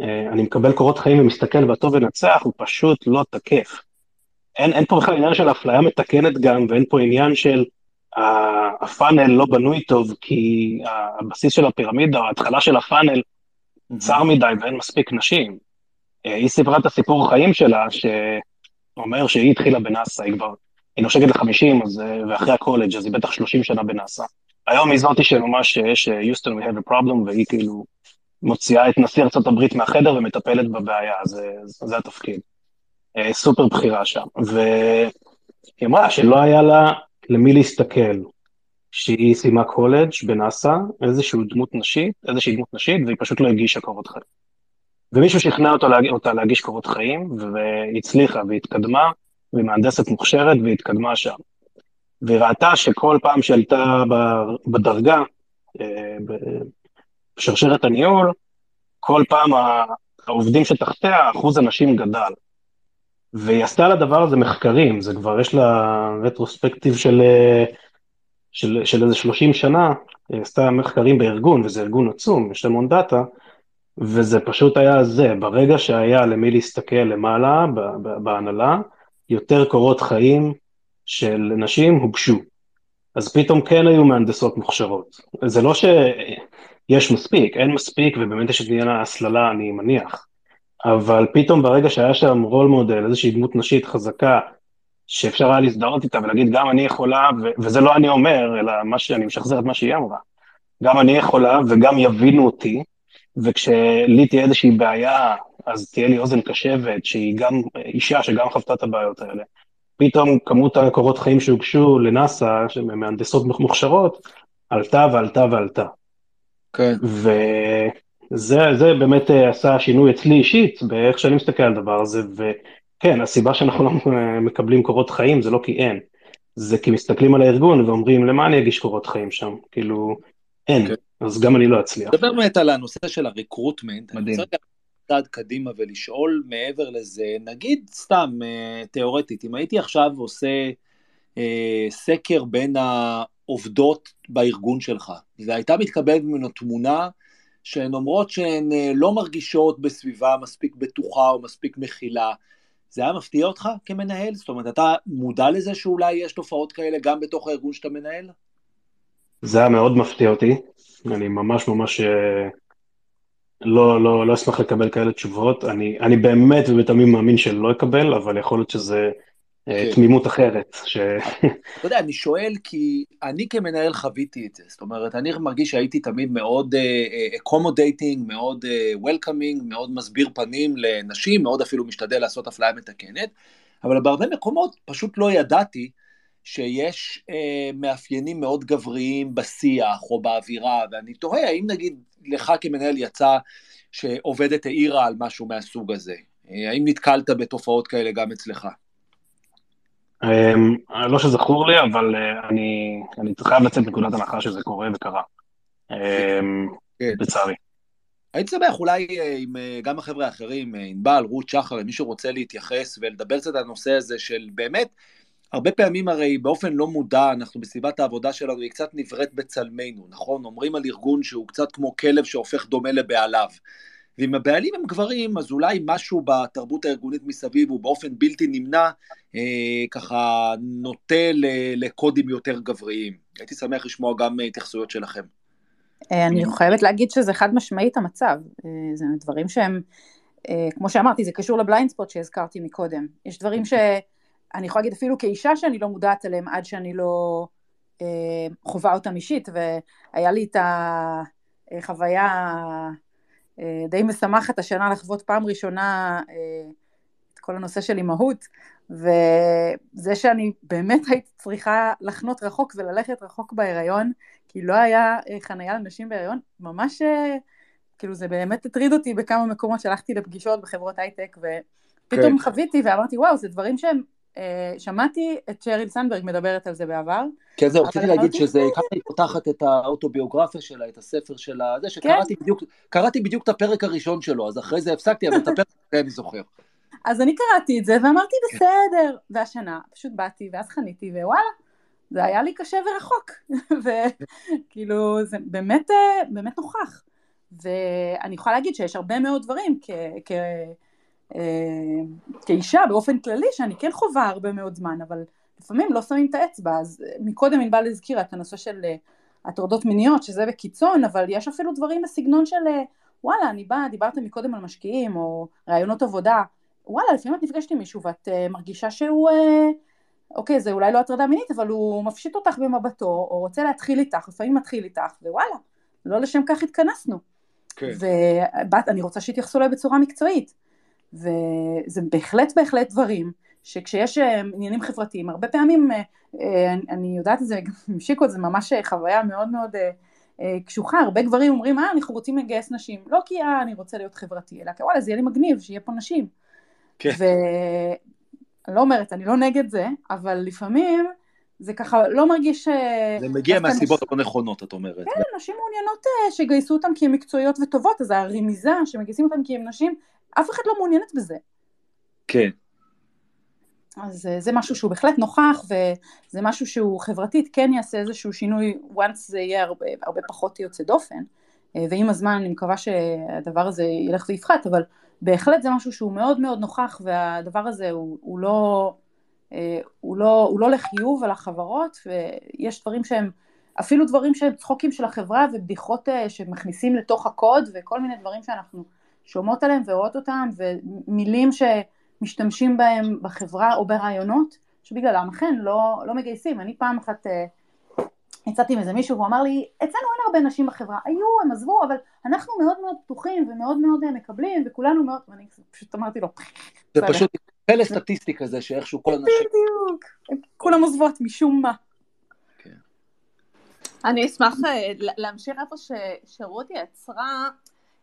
G: אה, אני מקבל קורות חיים ומסתכל והטוב ינצח, הוא פשוט לא תקף. אין, אין פה בכלל עניין של אפליה מתקנת גם, ואין פה עניין של הפאנל לא בנוי טוב, כי הבסיס של הפירמידה, ההתחלה של הפאנל, צר מדי ואין מספיק נשים. אה, היא סיפרה את הסיפור חיים שלה, שאומר שהיא התחילה בנאסא, היא כבר, היא נושקת ל-50, אה, ואחרי הקולג', אז היא בטח 30 שנה בנאסא. היום היא זאתי שממש יש יוסטון we have a problem, והיא כאילו מוציאה את נשיא ארה"ב מהחדר ומטפלת בבעיה, זה, זה התפקיד. אה, סופר בחירה שם. והיא אמרה שלא היה לה למי להסתכל, שהיא סיימה קולג' בנאסא, איזושהי דמות נשית, איזושהי דמות נשית, והיא פשוט לא הגישה קורות חיים. ומישהו שכנע אותה, אותה להגיש קורות חיים, והיא הצליחה והתקדמה, והיא מהנדסת מוכשרת והתקדמה שם. והיא ראתה שכל פעם שעלתה בדרגה, אה, בשרשרת הניהול, כל פעם העובדים שתחתיה, אחוז הנשים גדל. והיא עשתה לדבר הזה מחקרים, זה כבר יש לה רטרוספקטיב של, של, של איזה 30 שנה, היא עשתה מחקרים בארגון, וזה ארגון עצום, יש המון דאטה, וזה פשוט היה זה, ברגע שהיה למי להסתכל למעלה, בהנהלה, יותר קורות חיים של נשים הוגשו. אז פתאום כן היו מהנדסות מוכשרות. זה לא שיש מספיק, אין מספיק, ובאמת יש את עניין ההסללה, אני מניח. אבל פתאום ברגע שהיה שם רול מודל, איזושהי דמות נשית חזקה, שאפשר היה להזדהות איתה ולהגיד גם אני יכולה, ו- וזה לא אני אומר, אלא מה שאני משחזר את מה שהיא אמרה. גם אני יכולה וגם יבינו אותי, וכשלי תהיה איזושהי בעיה, אז תהיה לי אוזן קשבת, שהיא גם אישה שגם חוותה את הבעיות האלה. פתאום כמות הקורות חיים שהוגשו לנאסא, מהנדסות מוכשרות, עלתה ועלתה ועלתה.
B: כן.
G: וזה באמת אה, עשה שינוי אצלי אישית, באיך שאני מסתכל על הדבר הזה, וכן, הסיבה שאנחנו לא מקבלים קורות חיים זה לא כי אין, זה כי מסתכלים על הארגון ואומרים, למה אני אגיש קורות חיים שם? כאילו, אין, כן. אז גם אני לא אצליח.
B: דבר באמת על הנושא של הריקרוטמנט. מדהים. צעד קדימה ולשאול מעבר לזה, נגיד סתם, אה, תיאורטית, אם הייתי עכשיו עושה אה, סקר בין העובדות בארגון שלך, והייתה מתקבלת ממנו תמונה שהן אומרות שהן אה, לא מרגישות בסביבה מספיק בטוחה או מספיק מכילה, זה היה מפתיע אותך כמנהל? זאת אומרת, אתה מודע לזה שאולי יש תופעות כאלה גם בתוך הארגון שאתה מנהל?
G: זה היה מאוד מפתיע אותי, אני ממש ממש אה, לא, לא, לא אשמח לקבל כאלה תשובות. אני, אני באמת ובתמים מאמין שלא אקבל, אבל יכול להיות שזה כן. תמימות אחרת. ש...
B: אתה יודע, אני שואל כי אני כמנהל חוויתי את זה. זאת אומרת, אני מרגיש שהייתי תמיד מאוד accommodating, אה, מאוד welcoming, אה, מאוד מסביר פנים לנשים, מאוד אפילו משתדל לעשות אפליה מתקנת, אבל בהרבה מקומות פשוט לא ידעתי שיש אה, מאפיינים מאוד גבריים בשיח או באווירה, ואני תוהה האם נגיד לך כמנהל יצא שעובדת העירה על משהו מהסוג הזה? אה, האם נתקלת בתופעות כאלה גם אצלך?
G: אמ, לא שזכור לי, אבל אה, אני, אני חייב לצאת מנקודת הנחה שזה קורה וקרה. אמ, כן. לצערי.
B: הייתי שמח אולי אה, עם גם החבר'ה האחרים, ענבל, רות, שחר, אם מישהו רוצה להתייחס ולדבר קצת על הנושא הזה של באמת, הרבה פעמים הרי באופן לא מודע, אנחנו בסביבת העבודה שלנו, היא קצת נבראת בצלמנו, נכון? אומרים על ארגון שהוא קצת כמו כלב שהופך דומה לבעליו. ואם הבעלים הם גברים, אז אולי משהו בתרבות הארגונית מסביב הוא באופן בלתי נמנע, אה, ככה נוטה לקודים יותר גבריים. הייתי שמח לשמוע גם התייחסויות שלכם.
F: אה, אני חייבת להגיד שזה חד משמעית המצב. אה, זה דברים שהם, אה, כמו שאמרתי, זה קשור לבליינד ספוט שהזכרתי מקודם. יש דברים ש... אני יכולה להגיד אפילו כאישה שאני לא מודעת אליהם עד שאני לא אה, חווה אותם אישית, והיה לי את החוויה אה, די משמחת השנה לחוות פעם ראשונה אה, את כל הנושא של אימהות, וזה שאני באמת הייתי צריכה לחנות רחוק וללכת רחוק בהיריון, כי לא היה אה, חנייה לנשים בהיריון, ממש, אה, כאילו זה באמת הטריד אותי בכמה מקומות שהלכתי לפגישות בחברות הייטק, ופתאום כן. חוויתי ואמרתי, וואו, זה דברים שהם אה, שמעתי את שריל סנדברג מדברת על זה בעבר.
B: כן, זהו, רציתי להגיד שזה, ככה היא פותחת את האוטוביוגרפיה שלה, את הספר שלה, זה שקראתי כן. בדיוק, קראתי בדיוק את הפרק הראשון שלו, אז אחרי זה הפסקתי, אבל את הפרק הזה אני זוכר.
F: אז אני קראתי את זה ואמרתי בסדר, והשנה פשוט באתי ואז חניתי ווואלה, זה היה לי קשה ורחוק, וכאילו זה באמת, אה, באמת נוכח. ואני יכולה להגיד שיש הרבה מאוד דברים כ... אה, כאישה באופן כללי שאני כן חווה הרבה מאוד זמן אבל לפעמים לא שמים את האצבע אז אה, מקודם ענבל הזכירה את הנושא של אה, הטרדות מיניות שזה בקיצון אבל יש אפילו דברים בסגנון של וואלה אני באה דיברתם מקודם על משקיעים או רעיונות עבודה. וואלה לפעמים את נפגשת עם מישהו ואת מרגישה שהוא אוקיי זה אולי לא הטרדה מינית אבל הוא מפשיט אותך במבטו או רוצה להתחיל איתך לפעמים מתחיל איתך ווואלה לא לשם כך התכנסנו. כן. ואני רוצה שיתייחסו אליי בצורה מקצועית וזה בהחלט בהחלט דברים שכשיש אה, עניינים חברתיים, הרבה פעמים, אה, אה, אני יודעת את זה גם שיקו, זה ממש חוויה מאוד מאוד קשוחה, הרבה גברים אומרים, אה, אנחנו רוצים לגייס נשים, לא כי אה, אני רוצה להיות חברתי, אלא כי וואלה, זה יהיה לי מגניב, שיהיה פה נשים. כן. ואני לא אומרת, אני לא נגד זה, אבל לפעמים זה ככה לא מרגיש...
B: זה מגיע מהסיבות הלא נכונות, את אומרת.
F: כן, נשים מעוניינות שיגייסו אותן כי הן מקצועיות וטובות, אז הרמיזה שמגייסים אותן כי הן נשים, אף אחד לא מעוניינת בזה.
B: כן.
F: אז אה, זה משהו שהוא בהחלט נוכח, וזה משהו שהוא חברתית כן יעשה איזשהו שינוי, once זה יהיה הרבה, הרבה פחות יוצא דופן, אה, ועם הזמן אני מקווה שהדבר הזה ילך ויפחת, אבל בהחלט זה משהו שהוא מאוד מאוד נוכח, והדבר הזה הוא, הוא לא... אה, הוא לא, הוא לא לחיוב על החברות, ויש דברים שהם, אפילו דברים שהם צחוקים של החברה ובדיחות שמכניסים לתוך הקוד וכל מיני דברים שאנחנו שומעות עליהם ורואות אותם, ומילים שמשתמשים בהם בחברה או ברעיונות, שבגללם אכן לא, לא מגייסים. אני פעם אחת אה, יצאתי עם איזה מישהו והוא אמר לי, אצלנו אין הרבה נשים בחברה, היו, הם עזבו, אבל אנחנו מאוד מאוד פתוחים ומאוד מאוד אה, מקבלים, וכולנו מאוד, ואני פשוט אמרתי לו,
B: זה פשוט פלא סטטיסטי כזה, שאיכשהו כל הנשים...
F: בדיוק, כולם עוזבות משום מה.
E: כן. אני אשמח אה, להמשיך איפה שרותי עצרה,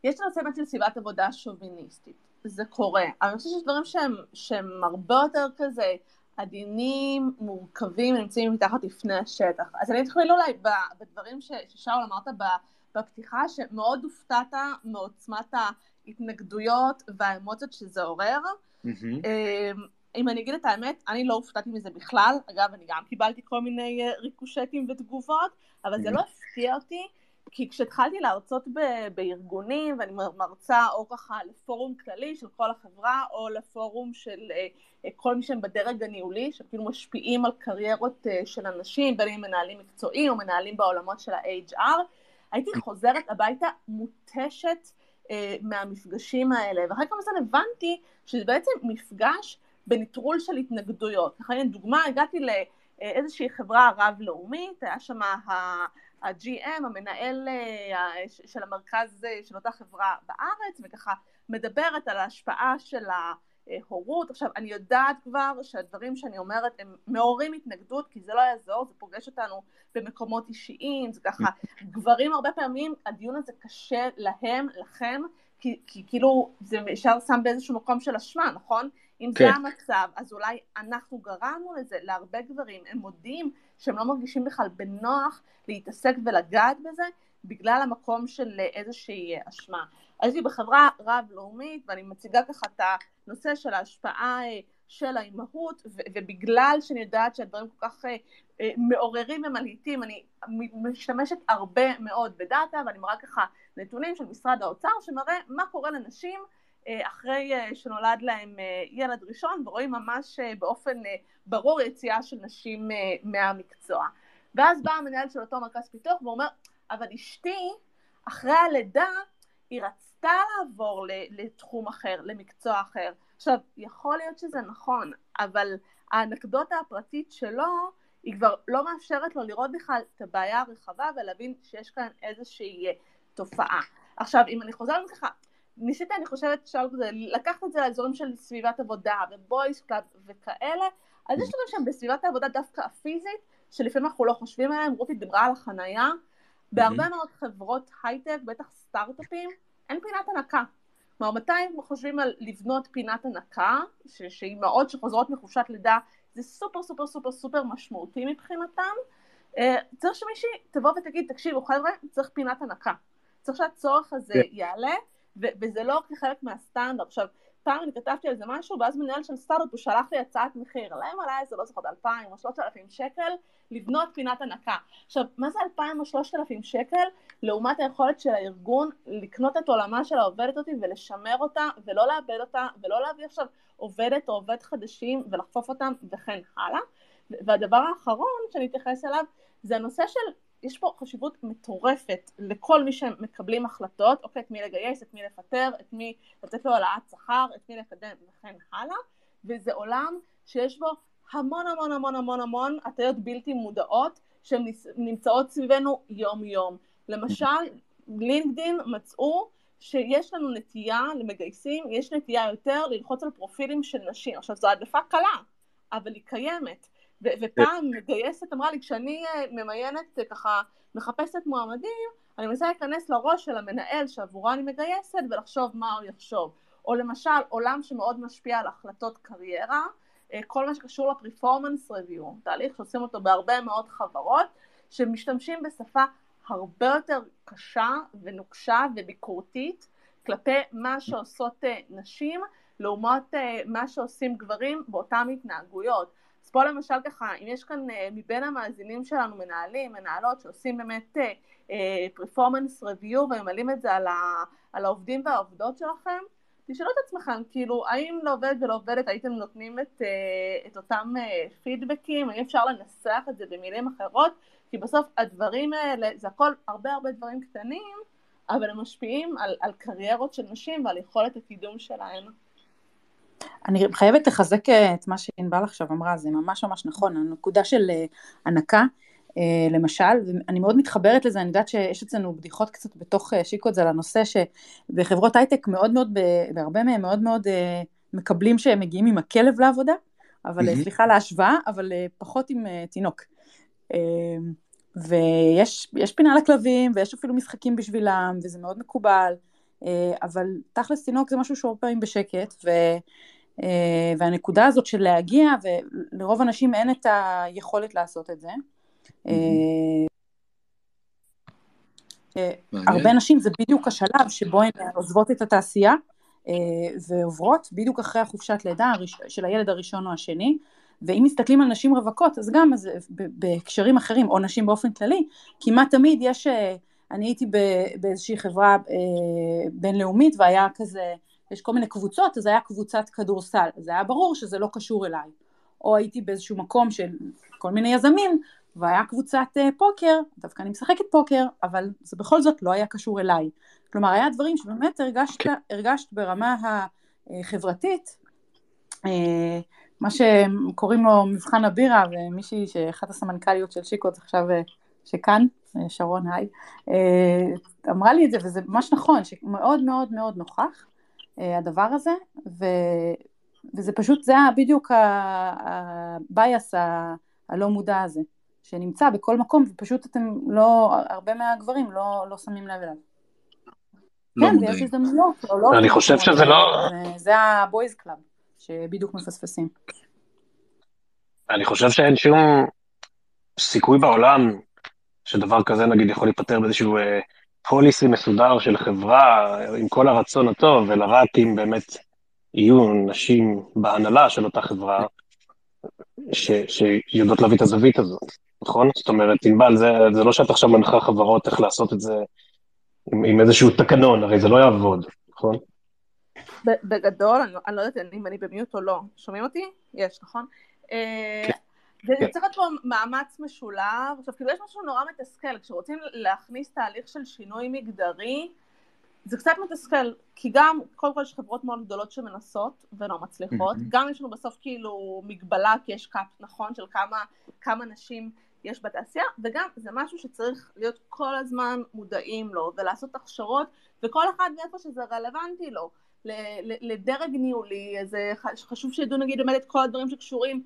E: יש לנו צוות של סביבת עבודה שוביניסטית, זה קורה, אבל אני חושבת שיש דברים שהם, שהם הרבה יותר כזה עדינים, מורכבים, נמצאים מתחת לפני השטח. אז אני אתחיל אולי בדברים ששאול אמרת בפתיחה, שמאוד הופתעת מעוצמת ההתנגדויות והאמוציות שזה עורר. Mm-hmm. אם אני אגיד את האמת, אני לא הופתעתי מזה בכלל, אגב, אני גם קיבלתי כל מיני אה, ריקושטים ותגובות, אבל זה לא הפתיע אותי, כי כשהתחלתי להרצות ב- בארגונים, ואני מרצה או ככה לפורום כללי של כל החברה, או לפורום של uh, כל מי שהם בדרג הניהולי, שאפילו משפיעים על קריירות uh, של אנשים, בין אם מנהלים מקצועיים או מנהלים בעולמות של ה-HR, הייתי חוזרת הביתה מותשת uh, מהמפגשים האלה, ואחרי כמה זמן הבנתי שזה בעצם מפגש בנטרול של התנגדויות. לכן דוגמה, הגעתי לאיזושהי חברה רב-לאומית, היה שם ה-GM, המנהל אה, של המרכז אה, של אותה חברה בארץ, וככה מדברת על ההשפעה של ההורות. עכשיו, אני יודעת כבר שהדברים שאני אומרת הם מעוררים התנגדות, כי זה לא יעזור, זה פוגש אותנו במקומות אישיים, זה ככה, גברים הרבה פעמים, הדיון הזה קשה להם, לכם, כי, כי כאילו זה ישר שם באיזשהו מקום של אשמה, נכון? אם כן. זה המצב, אז אולי אנחנו גרמנו לזה, להרבה גברים, הם מודים שהם לא מרגישים בכלל בנוח להתעסק ולגעת בזה, בגלל המקום של איזושהי אשמה. אז היא בחברה רב-לאומית, ואני מציגה ככה את הנושא של ההשפעה אה, של האימהות, ובגלל שאני יודעת שהדברים כל כך אה, אה, מעוררים ומלהיטים, אני משתמשת הרבה מאוד בדאטה, ואני מראה ככה נתונים של משרד האוצר, שמראה מה קורה לנשים אחרי אה, שנולד להם אה, ילד ראשון ורואים ממש באופן ברור יציאה של נשים מהמקצוע. ואז בא המנהל של אותו מרכז פיתוח ואומר, אבל אשתי אחרי הלידה היא רצתה לעבור לתחום אחר, למקצוע אחר. עכשיו, יכול להיות שזה נכון, אבל האנקדוטה הפרטית שלו היא כבר לא מאפשרת לו לראות בכלל את הבעיה הרחבה ולהבין שיש כאן איזושהי תופעה. עכשיו, אם אני חוזרת ככה ניסיתי, אני חושבת, כזה, לקחת את זה לאזורים של סביבת עבודה ו boys club וכאלה, אז יש לנו שם בסביבת העבודה דווקא הפיזית, שלפעמים אנחנו לא חושבים עליהם, רותי דיברה על החנייה, בהרבה מאוד חברות הייטק, בטח סטארט-אפים, אין פינת הנקה. כלומר, מתי חושבים על לבנות פינת הנקה, שאימהות שחוזרות מחופשת לידה, זה סופר סופר סופר סופר משמעותי מבחינתם, אה, צריך שמישהי תבוא ותגיד, תקשיבו חבר'ה, צריך פינת הנקה. צריך שהצורך הזה כן. וזה לא כחלק מהסטנדרט. עכשיו, פעם אני כתבתי על זה משהו, ואז מנהל של סטארט-אפ הוא שלח לי הצעת מחיר, להם עלה איזה, לא זוכרת, אלפיים או שלושת אלפים שקל, לבנות פינת הנקה. עכשיו, מה זה אלפיים או שלושת אלפים שקל, לעומת היכולת של הארגון לקנות את עולמה של העובדת אותי ולשמר אותה, ולא לאבד אותה, ולא להביא עכשיו עובדת או עובד חדשים ולחפוף אותם, וכן הלאה. והדבר האחרון שאני אתייחס אליו, זה הנושא של יש פה חשיבות מטורפת לכל מי שמקבלים החלטות, אוקיי, את מי לגייס, את מי לפטר, את מי לתת לו העלאת שכר, את מי לקדם וכן הלאה, וזה עולם שיש בו המון המון המון המון המון הטיות בלתי מודעות שהן נמצאות סביבנו יום יום. למשל, לינקדין מצאו שיש לנו נטייה למגייסים, יש נטייה יותר ללחוץ על פרופילים של נשים. עכשיו זו העדפה קלה, אבל היא קיימת. ו- ופעם מגייסת אמרה לי, כשאני אה, ממיינת, אה, ככה, מחפשת מועמדים, אני מנסה להיכנס לראש של המנהל שעבורו אני מגייסת ולחשוב מה הוא יחשוב. או למשל, עולם שמאוד משפיע על החלטות קריירה, אה, כל מה שקשור לפרפורמנס רוויו, תהליך שעושים אותו בהרבה מאוד חברות, שמשתמשים בשפה הרבה יותר קשה ונוקשה וביקורתית כלפי מה שעושות נשים לעומת מה שעושים גברים באותן התנהגויות. אז פה למשל ככה, אם יש כאן אה, מבין המאזינים שלנו מנהלים, מנהלות שעושים באמת פרפורמנס uh, רוויו וממלאים את זה על, ה, על העובדים והעובדות שלכם, תשאלו את עצמכם, כאילו, האם לעובד ולעובדת הייתם נותנים את, uh, את אותם פידבקים, האם אפשר לנסח את זה במילים אחרות, כי בסוף הדברים האלה, זה הכל הרבה הרבה דברים קטנים, אבל הם משפיעים על, על קריירות של נשים ועל יכולת הקידום שלהן.
F: אני חייבת לחזק אה, את מה שענבל עכשיו אמרה, זה ממש ממש נכון, הנקודה של אה, הנקה, אה, למשל, ואני מאוד מתחברת לזה, אני יודעת שיש אצלנו בדיחות קצת בתוך שיקות, זה לנושא שבחברות הייטק מאוד מאוד, בהרבה מהם מאוד מאוד מקבלים שהם מגיעים עם הכלב לעבודה, אבל mm-hmm. סליחה להשוואה, אבל פחות עם תינוק. ויש פינה לכלבים, ויש אפילו משחקים בשבילם, וזה מאוד מקובל, אבל תכלס תינוק זה משהו שהרבה פעמים בשקט, ו... אה, והנקודה הזאת של להגיע, ולרוב אנשים אין את היכולת לעשות את זה. אה, אה, הרבה נשים זה בדיוק השלב שבו הן עוזבות את התעשייה ועוברות בדיוק אחרי החופשת לידה של הילד הראשון או השני ואם מסתכלים על נשים רווקות אז גם אז בהקשרים אחרים או נשים באופן כללי כמעט תמיד יש אני הייתי באיזושהי חברה בינלאומית והיה כזה יש כל מיני קבוצות, אז היה קבוצת כדורסל, אז היה ברור שזה לא קשור אליי. או הייתי באיזשהו מקום של כל מיני יזמים, והיה קבוצת uh, פוקר, דווקא אני משחקת פוקר, אבל זה בכל זאת לא היה קשור אליי. כלומר, היה דברים שבאמת הרגשת. אוקיי. הרגשת ברמה החברתית, uh, מה שקוראים לו מבחן הבירה, ומישהי שאחת הסמנכ"ליות של שיקו, עכשיו uh, שכאן, שרון היי, אמרה לי את זה, וזה ממש נכון, שמאוד מאוד מאוד נוכח. אה, הדבר הזה, ו, וזה פשוט, זה בדיוק הבייס הלא מודע הזה, שנמצא בכל מקום, ופשוט אתם לא, הרבה מהגברים לא, לא שמים לב אליו. לא כן, ויש הזדמנויות,
G: לא... אני חושב שזה לא...
F: זה ה boys club, שבדיוק מפספסים.
G: אני חושב שאין שום סיכוי בעולם שדבר כזה נגיד יכול להיפתר באיזשהו אה, policy מסודר של חברה, עם כל הרצון הטוב, אלא רק אם באמת יהיו נשים בהנהלה של אותה חברה, ש, שיודעות להביא את הזווית הזאת, נכון? זאת אומרת, ענבל, זה, זה לא שאת עכשיו מנחה חברות איך לעשות את זה עם, עם איזשהו תקנון, הרי זה לא יעבוד, נכון?
E: בגדול, אני, אני לא יודעת אם אני במיוט או לא. שומעים אותי? יש, נכון? אה, כן. זה כן. צריך להיות פה מאמץ משולב, עכשיו כאילו יש משהו נורא מתסכל, כשרוצים להכניס תהליך של שינוי מגדרי, זה קצת מתסכל, כי גם, קודם כל יש חברות מאוד גדולות שמנסות ולא מצליחות, גם יש לנו בסוף כאילו מגבלה, כי יש קאפ נכון של כמה, כמה נשים יש בתעשייה, וגם זה משהו שצריך להיות כל הזמן מודעים לו, ולעשות הכשרות, וכל אחד מאיפה שזה רלוונטי לו. לדרג ניהולי, אז חשוב שידעו נגיד באמת את כל הדברים שקשורים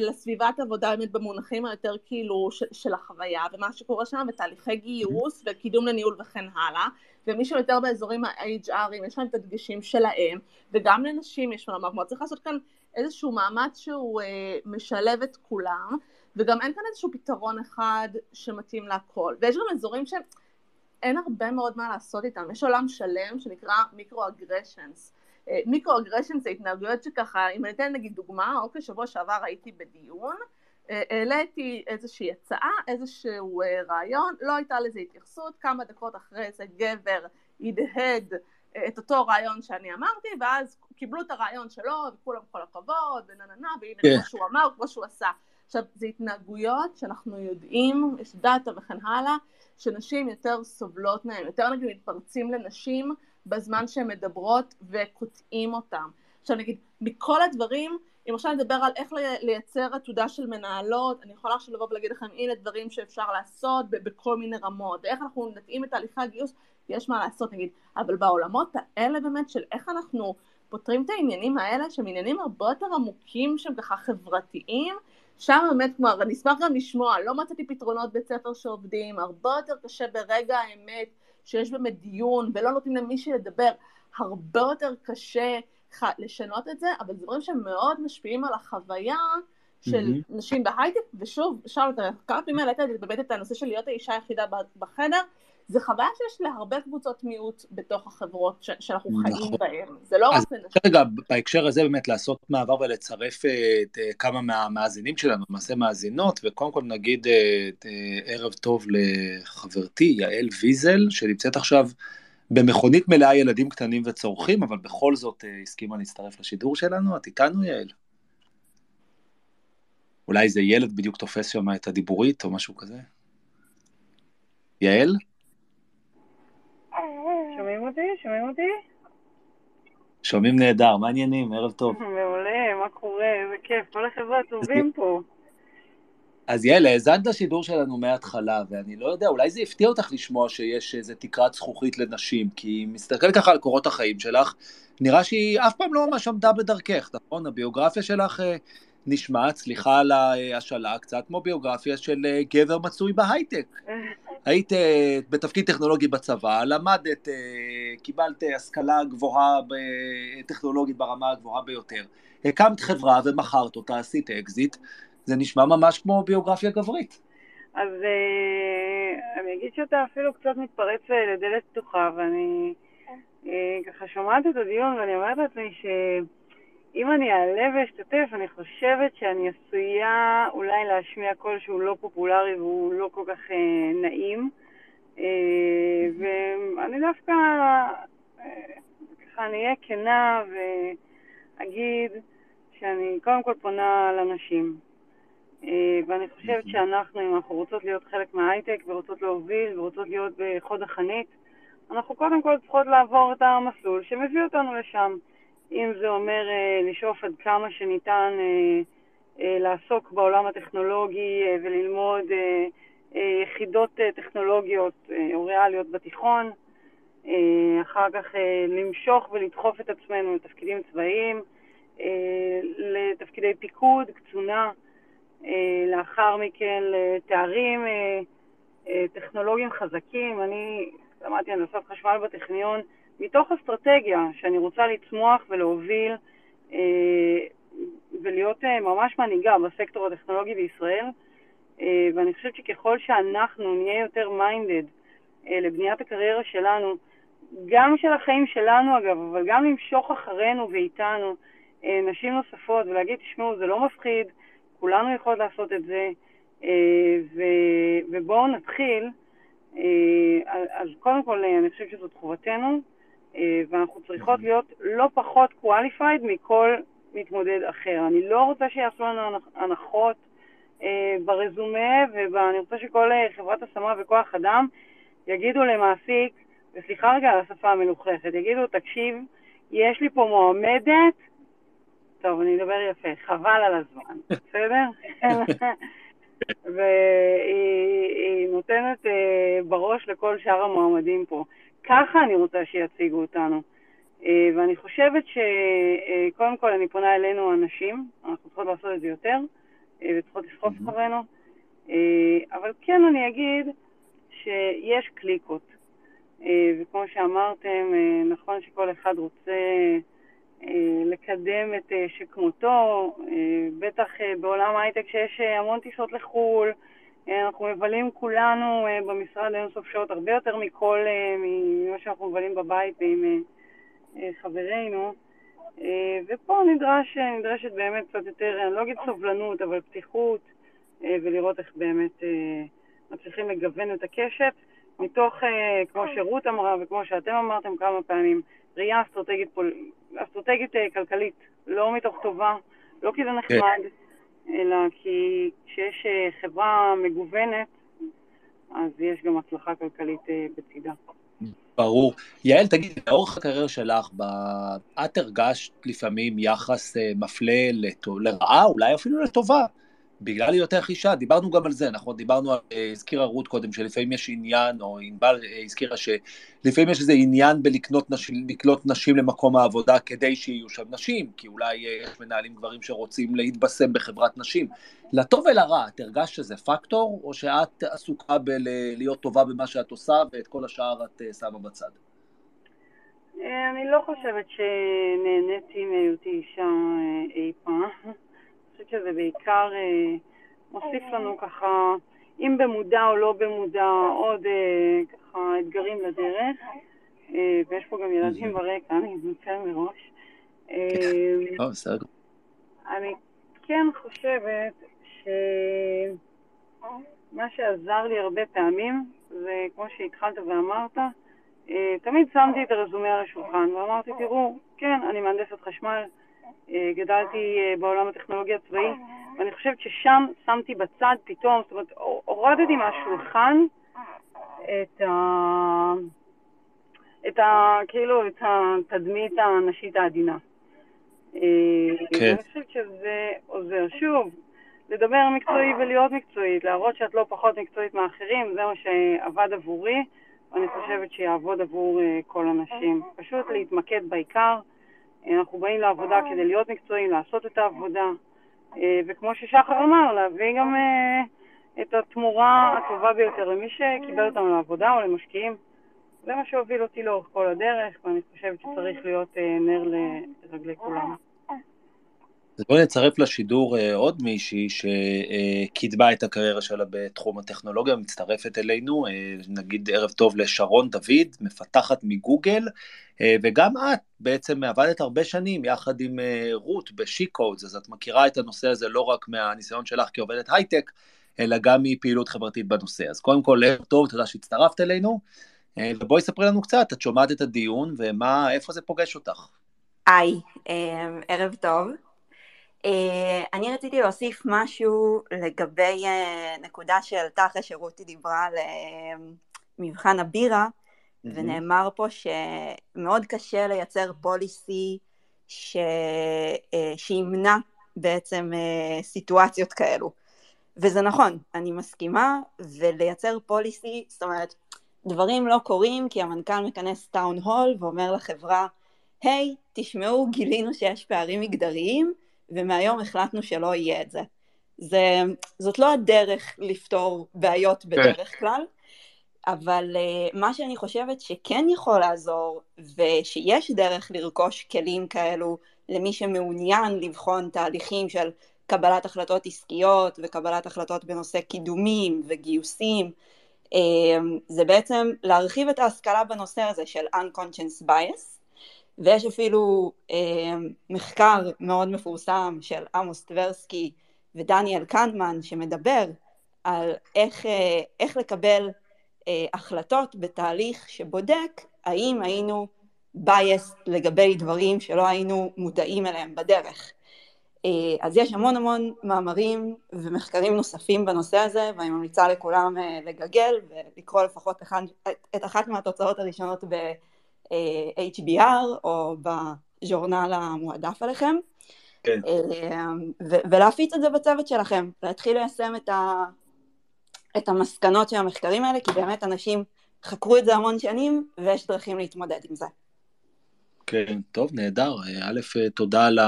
E: לסביבת עבודה באמת במונחים היותר כאילו של, של החוויה ומה שקורה שם ותהליכי גיוס וקידום לניהול וכן הלאה. ומי שיותר באזורים ה-HRים יש להם את הדגשים שלהם וגם לנשים יש מה לומר, צריך לעשות כאן איזשהו מאמץ שהוא אה, משלב את כולם וגם אין כאן איזשהו פתרון אחד שמתאים להכל. ויש גם אזורים שאין הרבה מאוד מה לעשות איתם, יש עולם שלם שנקרא micro-aggressions micro-aggression זה התנהגויות שככה, אם אני אתן נגיד דוגמה, אוקיי, שבוע שעבר הייתי בדיון, אה, העליתי איזושהי הצעה, איזשהו אה, רעיון, לא הייתה לזה התייחסות, כמה דקות אחרי זה גבר הדהד אה, את אותו רעיון שאני אמרתי, ואז קיבלו את הרעיון שלו, וכולם כל הכבוד, ונה נה נה, והנה כן. כמו שהוא אמר, כמו שהוא עשה. עכשיו, זה התנהגויות שאנחנו יודעים, יש דאטה וכן הלאה, שנשים יותר סובלות מהן, יותר נגיד מתפרצים לנשים בזמן שהן מדברות וקוטעים אותן. עכשיו נגיד, מכל הדברים, אם עכשיו נדבר על איך לייצר עתודה של מנהלות, אני יכולה עכשיו לבוא ולהגיד לכם, הנה דברים שאפשר לעשות בכל מיני רמות, ואיך אנחנו נתאים את תהליכי הגיוס, יש מה לעשות נגיד, אבל בעולמות האלה באמת של איך אנחנו פותרים את העניינים האלה, שהם עניינים הרבה יותר עמוקים שהם ככה חברתיים, שם באמת, כלומר, אני אשמח גם לשמוע, לא מצאתי פתרונות בית ספר שעובדים, הרבה יותר קשה ברגע האמת שיש באמת דיון ולא נותנים למישהי לדבר, הרבה יותר קשה לשנות את זה, אבל זה דברים שהם מאוד משפיעים על החוויה של mm-hmm. נשים בהייטק, ושוב, שאל אותה, כמה פעמים העלית באמת את הנושא של להיות האישה היחידה בחדר, זה חוויה שיש להרבה קבוצות מיעוט בתוך החברות ש- שאנחנו נכון. חיים בהן, זה לא רק לנשים.
B: רגע, בהקשר הזה באמת לעשות מעבר ולצרף אה, את, אה, כמה מהמאזינים שלנו, למעשה מאזינות, וקודם כל נגיד אה, את, ערב טוב לחברתי יעל ויזל, שנמצאת עכשיו במכונית מלאה ילדים קטנים וצורכים, אבל בכל זאת הסכימה להצטרף לשידור שלנו, את איתנו יעל? אולי איזה ילד בדיוק תופס שם את הדיבורית או משהו כזה? יעל?
H: שומעים אותי? שומעים אותי?
B: שומעים נהדר, מה העניינים? ערב טוב.
H: מעולה, מה קורה? איזה כיף, כל החברה טובים פה.
B: אז יעל, האזנת לשידור שלנו מההתחלה, ואני לא יודע, אולי זה הפתיע אותך לשמוע שיש איזה תקרת זכוכית לנשים, כי אם מסתכל ככה על קורות החיים שלך, נראה שהיא אף פעם לא ממש עמדה בדרכך, נכון? הביוגרפיה שלך אה, נשמעת, סליחה על ההשאלה, קצת כמו ביוגרפיה של אה, גבר מצוי בהייטק. היית אה, בתפקיד טכנולוגי בצבא, למדת, אה, קיבלת השכלה גבוהה, טכנולוגית ברמה הגבוהה ביותר, הקמת חברה ומכרת אותה, עשית אקזיט, זה נשמע ממש כמו ביוגרפיה גברית.
H: אז אני אגיד שאתה אפילו קצת מתפרץ לדלת פתוחה, ואני ככה שומעת את הדיון ואני אומרת לעצמי ש... אם אני אעלה ואשתתף, אני חושבת שאני עשויה אולי להשמיע קול שהוא לא פופולרי והוא לא כל כך אה, נעים. אה, ואני דווקא, אה, ככה, אני אהיה כנה ואגיד שאני קודם כל פונה לנשים. אה, ואני חושבת שאנחנו, אם אנחנו רוצות להיות חלק מההייטק ורוצות להוביל ורוצות להיות בחוד החנית, אנחנו קודם כל צריכות לעבור את המסלול שמביא אותנו לשם. אם זה אומר אה, לשאוף עד כמה שניתן אה, אה, לעסוק בעולם הטכנולוגי וללמוד יחידות טכנולוגיות או ריאליות בתיכון, אחר כך למשוך ולדחוף את עצמנו לתפקידים צבאיים, לתפקידי פיקוד, קצונה, לאחר מכן לתארים טכנולוגיים חזקים. אני למדתי הנדסת חשמל בטכניון, מתוך אסטרטגיה שאני רוצה לצמוח ולהוביל אה, ולהיות אה, ממש מנהיגה בסקטור הטכנולוגי בישראל, אה, ואני חושבת שככל שאנחנו נהיה יותר מיינדד לבניית הקריירה שלנו, גם של החיים שלנו אגב, אבל גם למשוך אחרינו ואיתנו נשים נוספות ולהגיד, תשמעו, זה לא מפחיד, כולנו יכולות לעשות את זה, ובואו נתחיל. אז קודם כל, אני חושבת שזאת חובתנו, ואנחנו צריכות להיות לא פחות qualified מכל מתמודד אחר. אני לא רוצה שיעשו לנו הנחות אה, ברזומה, ואני רוצה שכל אה, חברת השמה וכוח אדם יגידו למעסיק, וסליחה רגע על השפה המלוכלכת, יגידו, תקשיב, יש לי פה מועמדת, טוב, אני אדבר יפה, חבל על הזמן, בסדר? ו... נותנת אה, בראש לכל שאר המועמדים פה. ככה אני רוצה שיציגו אותנו. אה, ואני חושבת שקודם אה, כל אני פונה אלינו הנשים, אנחנו צריכות לעשות את זה יותר, אה, וצריכות לסחוף אחרינו, אה, אבל כן אני אגיד שיש קליקות. וכמו שאמרתם, נכון שכל אחד רוצה לקדם את שכמותו, בטח בעולם ההייטק שיש המון טיסות לחו"ל, אנחנו מבלים כולנו במשרד אינסוף שעות הרבה יותר מכל, ממה שאנחנו מבלים בבית ועם חברינו. ופה נדרש, נדרשת באמת קצת יותר, אני לא אגיד סובלנות, אבל פתיחות, ולראות איך באמת מצליחים לגוון את הקשת. מתוך, אה, כמו שרות אמרה וכמו שאתם אמרתם כמה פעמים, ראייה אסטרטגית, פול... אסטרטגית אה, כלכלית, לא מתוך טובה, לא כי זה כן. נחמד, אלא כי כשיש אה, חברה מגוונת, אז יש גם הצלחה כלכלית בצידה.
B: ברור. יעל, תגידי, לאורך הקריירה שלך, את הרגשת לפעמים יחס מפלה לרעה, אולי אפילו לטובה, בגלל היותך אישה, דיברנו גם על זה, נכון? דיברנו, על, אה, הזכירה רות קודם, שלפעמים יש עניין, או ענבל אה, הזכירה שלפעמים יש איזה עניין בלקנות נשים, נשים למקום העבודה כדי שיהיו שם נשים, כי אולי אה, יש מנהלים גברים שרוצים להתבשם בחברת נשים. לטוב ולרע, את הרגשת שזה פקטור, או שאת עסוקה בלהיות טובה במה שאת עושה, ואת כל השאר את שמה בצד?
H: אני לא חושבת שנהניתי מהיותי אישה אי פעם. חושבת שזה בעיקר אה, מוסיף לנו ככה, אם במודע או לא במודע, עוד אה, ככה אתגרים לדרך. אה, ויש פה גם ילדים ברקע, אני מתנצל מראש.
B: אה, בסדר.
H: אני כן חושבת שמה שעזר לי הרבה פעמים, זה כמו שהתחלת ואמרת, אה, תמיד שמתי את הרזומה על השולחן ואמרתי, תראו, כן, אני מהנדסת חשמל, אה, גדלתי אה, בעולם הטכנולוגי הצבאי, ואני חושבת ששם שמתי בצד פתאום, זאת אומרת, הורדתי מהשולחן את ה... את ה... כאילו, את התדמית הנשית העדינה. אה, כן. אני חושבת שזה עוזר. שוב, לדבר מקצועי ולהיות מקצועית, להראות שאת לא פחות מקצועית מאחרים, זה מה שעבד עבורי, ואני חושבת שיעבוד עבור כל הנשים. פשוט להתמקד בעיקר. אנחנו באים לעבודה כדי להיות מקצועיים, לעשות את העבודה, אה, וכמו ששחר אמר, להביא גם אה, את התמורה הטובה ביותר למי שקיבל אותנו לעבודה או למשקיעים. זה מה שהוביל אותי לאורך כל הדרך, ואני חושבת שצריך להיות אה, נר לרגלי כולם.
B: אז בואי נצרף לשידור עוד מישהי שקידמה את הקריירה שלה בתחום הטכנולוגיה, מצטרפת אלינו, נגיד ערב טוב לשרון דוד, מפתחת מגוגל, אה, וגם את בעצם עבדת הרבה שנים יחד עם אה, רות בשי-קודס, אז את מכירה את הנושא הזה לא רק מהניסיון שלך כעובדת הייטק, אלא גם מפעילות חברתית בנושא. אז קודם כל, ערב טוב, תודה שהצטרפת אלינו, אה, ובואי ספרי לנו קצת, את שומעת את הדיון, ומה, איפה זה פוגש אותך?
I: היי, ערב טוב. אני רציתי להוסיף משהו לגבי נקודה שעלתה אחרי שרותי דיברה על מבחן הבירה, ונאמר פה שמאוד קשה לייצר פוליסי ש... אה, שימנע בעצם אה, סיטואציות כאלו. וזה נכון, אני מסכימה, ולייצר פוליסי, זאת אומרת, דברים לא קורים כי המנכ"ל מכנס טאון הול ואומר לחברה, היי, hey, תשמעו, גילינו שיש פערים מגדריים, ומהיום החלטנו שלא יהיה את זה. זה זאת לא הדרך לפתור בעיות כן. בדרך כלל, אבל uh, מה שאני חושבת שכן יכול לעזור, ושיש דרך לרכוש כלים כאלו למי שמעוניין לבחון תהליכים של קבלת החלטות עסקיות וקבלת החלטות בנושא קידומים וגיוסים, uh, זה בעצם להרחיב את ההשכלה בנושא הזה של unconscious bias, ויש אפילו uh, מחקר מאוד מפורסם של עמוס טברסקי ודניאל קנדמן שמדבר על איך, איך לקבל אה, החלטות בתהליך שבודק האם היינו biased לגבי דברים שלא היינו מודעים אליהם בדרך. אה, אז יש המון המון מאמרים ומחקרים נוספים בנושא הזה ואני ממליצה לכולם אה, לגגל ולקרוא לפחות אחד, את אחת מהתוצאות הראשונות ב-HBR או בז'ורנל המועדף עליכם. כן. ולהפיץ את זה בצוות שלכם, להתחיל ליישם את, ה, את המסקנות של המחקרים האלה, כי באמת אנשים חקרו את זה המון שנים, ויש דרכים להתמודד עם זה.
B: כן, טוב, נהדר. א', תודה על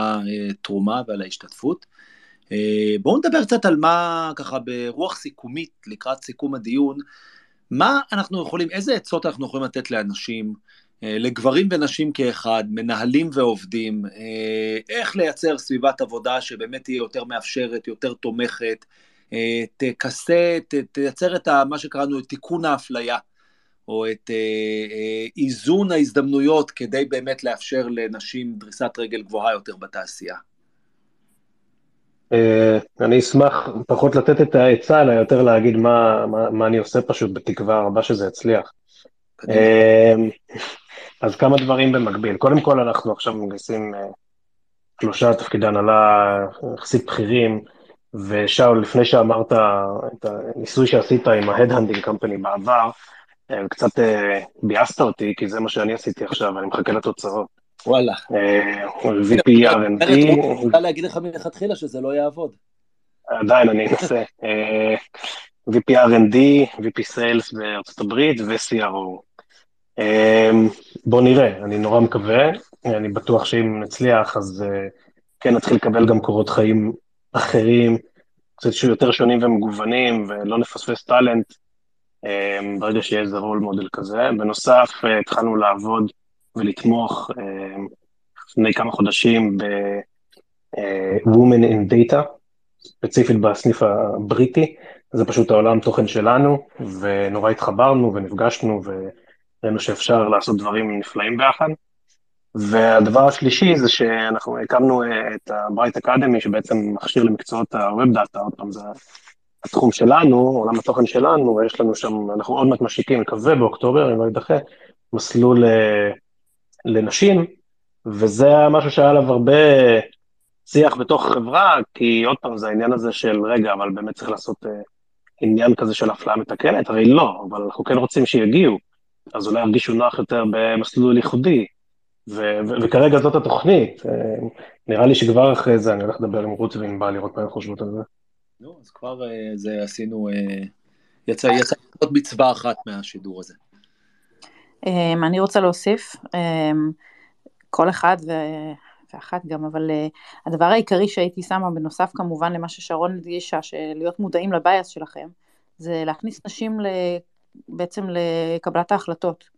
B: התרומה ועל ההשתתפות. בואו נדבר קצת על מה, ככה ברוח סיכומית, לקראת סיכום הדיון, מה אנחנו יכולים, איזה עצות אנחנו יכולים לתת לאנשים, לגברים ונשים כאחד, מנהלים ועובדים, איך לייצר סביבת עבודה שבאמת תהיה יותר מאפשרת, יותר תומכת, תכסה, תייצר את מה שקראנו את תיקון האפליה, או את איזון ההזדמנויות כדי באמת לאפשר לנשים דריסת רגל גבוהה יותר בתעשייה.
G: אני אשמח פחות לתת את העצה, אלא יותר להגיד מה, מה, מה אני עושה פשוט, בתקווה רבה שזה יצליח. אז כמה דברים במקביל. קודם כל, אנחנו עכשיו מגייסים שלושה תפקידי הנהלה יחסית בכירים, ושאול, לפני שאמרת את הניסוי שעשית עם ה-Headhunting Company בעבר, קצת ביאסת אותי, כי זה מה שאני עשיתי עכשיו, אני מחכה לתוצאות.
B: וואלה.
G: VP R&D.
B: אני רוצה להגיד לך מלכתחילה שזה לא יעבוד.
G: עדיין, אני אנסה. VP R&D, VP Sales בארצות הברית ו-CRO. בוא נראה, אני נורא מקווה, אני בטוח שאם נצליח, אז כן נתחיל לקבל גם קורות חיים אחרים, קצת יותר שונים ומגוונים, ולא נפספס טאלנט, ברגע שיהיה איזה רול מודל כזה. בנוסף, התחלנו לעבוד ולתמוך לפני כמה חודשים ב-Women in Data, ספציפית בסניף הבריטי, זה פשוט העולם תוכן שלנו, ונורא התחברנו ונפגשנו, וראינו שאפשר לעשות דברים נפלאים ביחד. והדבר השלישי זה שאנחנו הקמנו את ה-Bright Academy, שבעצם מכשיר למקצועות ה-Web Data, עוד פעם זה התחום שלנו, עולם התוכן שלנו, ויש לנו שם, אנחנו עוד מעט משיקים, מקווה באוקטובר, אם לא יידחה, מסלול לנשים, וזה משהו שהיה עליו הרבה שיח בתוך החברה, כי עוד פעם, זה העניין הזה של, רגע, אבל באמת צריך לעשות uh, עניין כזה של אפליה מתקנת? הרי לא, אבל אנחנו כן רוצים שיגיעו, אז אולי ירגישו נוח יותר במסלול ייחודי, ו- ו- וכרגע זאת התוכנית. Uh, נראה לי שכבר אחרי זה אני הולך לדבר עם רות וענבל, לראות מה הן חושבות על זה.
B: נו, אז כבר uh, זה עשינו, uh, יצא, יצא עוד מצווה אחת מהשידור הזה.
F: אני רוצה להוסיף, כל אחד ו... ואחת גם, אבל uh, הדבר העיקרי שהייתי שמה, בנוסף כמובן למה ששרון הדגישה, שלהיות מודעים לבייס שלכם, זה להכניס נשים ל... בעצם לקבלת ההחלטות.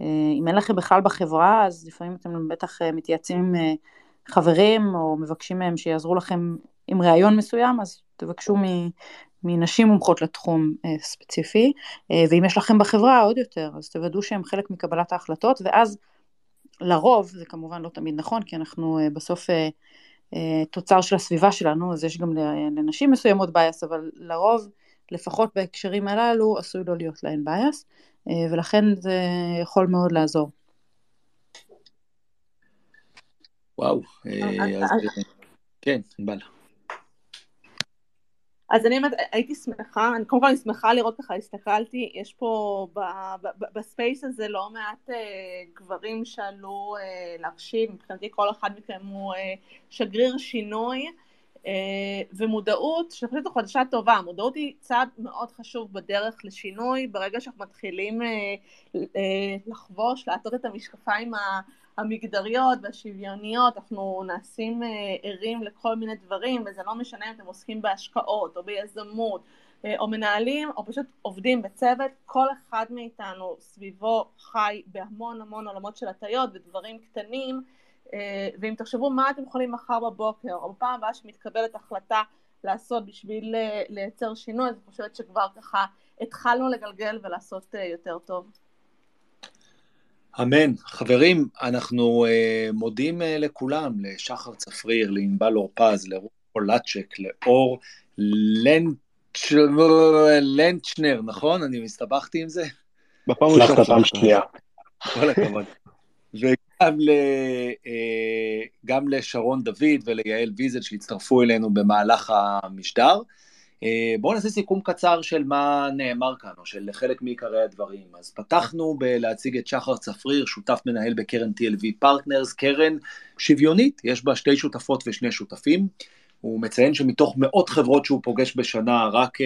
F: Uh, אם אין לכם בכלל בחברה, אז לפעמים אתם בטח uh, מתייעצים עם uh, חברים, או מבקשים מהם שיעזרו לכם עם ראיון מסוים, אז תבקשו מנשים מומחות לתחום ספציפי, ואם יש לכם בחברה עוד יותר, אז תוודאו שהם חלק מקבלת ההחלטות, ואז לרוב, זה כמובן לא תמיד נכון, כי אנחנו בסוף תוצר של הסביבה שלנו, אז יש גם לנשים מסוימות בייס, אבל לרוב, לפחות בהקשרים הללו, עשוי לא להיות להן uh, ולכן זה יכול מאוד לעזור.
B: וואו, אז כן, בלה.
E: אז אני הייתי שמחה, אני קודם כל אני שמחה לראות ככה, הסתכלתי, יש פה ב, ב, ב, ב space הזה לא מעט אה, גברים שעלו אה, להקשיב, מבחינתי כל אחד מכם הוא אה, שגריר שינוי אה, ומודעות, שאני חושבת זו חדשה טובה, מודעות היא צעד מאוד חשוב בדרך לשינוי, ברגע שאנחנו מתחילים אה, אה, לחבוש, לעטות את המשקפיים. המגדריות והשוויוניות, אנחנו נעשים ערים לכל מיני דברים, וזה לא משנה אם אתם עוסקים בהשקעות או ביזמות או מנהלים או פשוט עובדים בצוות, כל אחד מאיתנו סביבו חי בהמון המון עולמות של הטיות ודברים קטנים, ואם תחשבו מה אתם יכולים מחר בבוקר או בפעם הבאה שמתקבלת החלטה לעשות בשביל לייצר שינוי, אז אני חושבת שכבר ככה התחלנו לגלגל ולעשות יותר טוב.
B: אמן. חברים, אנחנו אה, מודים אה, לכולם, לשחר צפריר, לענבל אורפז, לרות פולצ'ק, לאור לנצ'... לנצ'נר, נכון? אני הסתבכתי עם זה?
G: בפעם הראשונה. פעם שנייה.
B: כל הכבוד. וגם ל, אה, גם לשרון דוד וליעל ויזל שהצטרפו אלינו במהלך המשדר. בואו נעשה סיכום קצר של מה נאמר כאן, או של חלק מעיקרי הדברים. אז פתחנו בלהציג את שחר צפריר, שותף מנהל בקרן TLV Partners, קרן שוויונית, יש בה שתי שותפות ושני שותפים. הוא מציין שמתוך מאות חברות שהוא פוגש בשנה, רק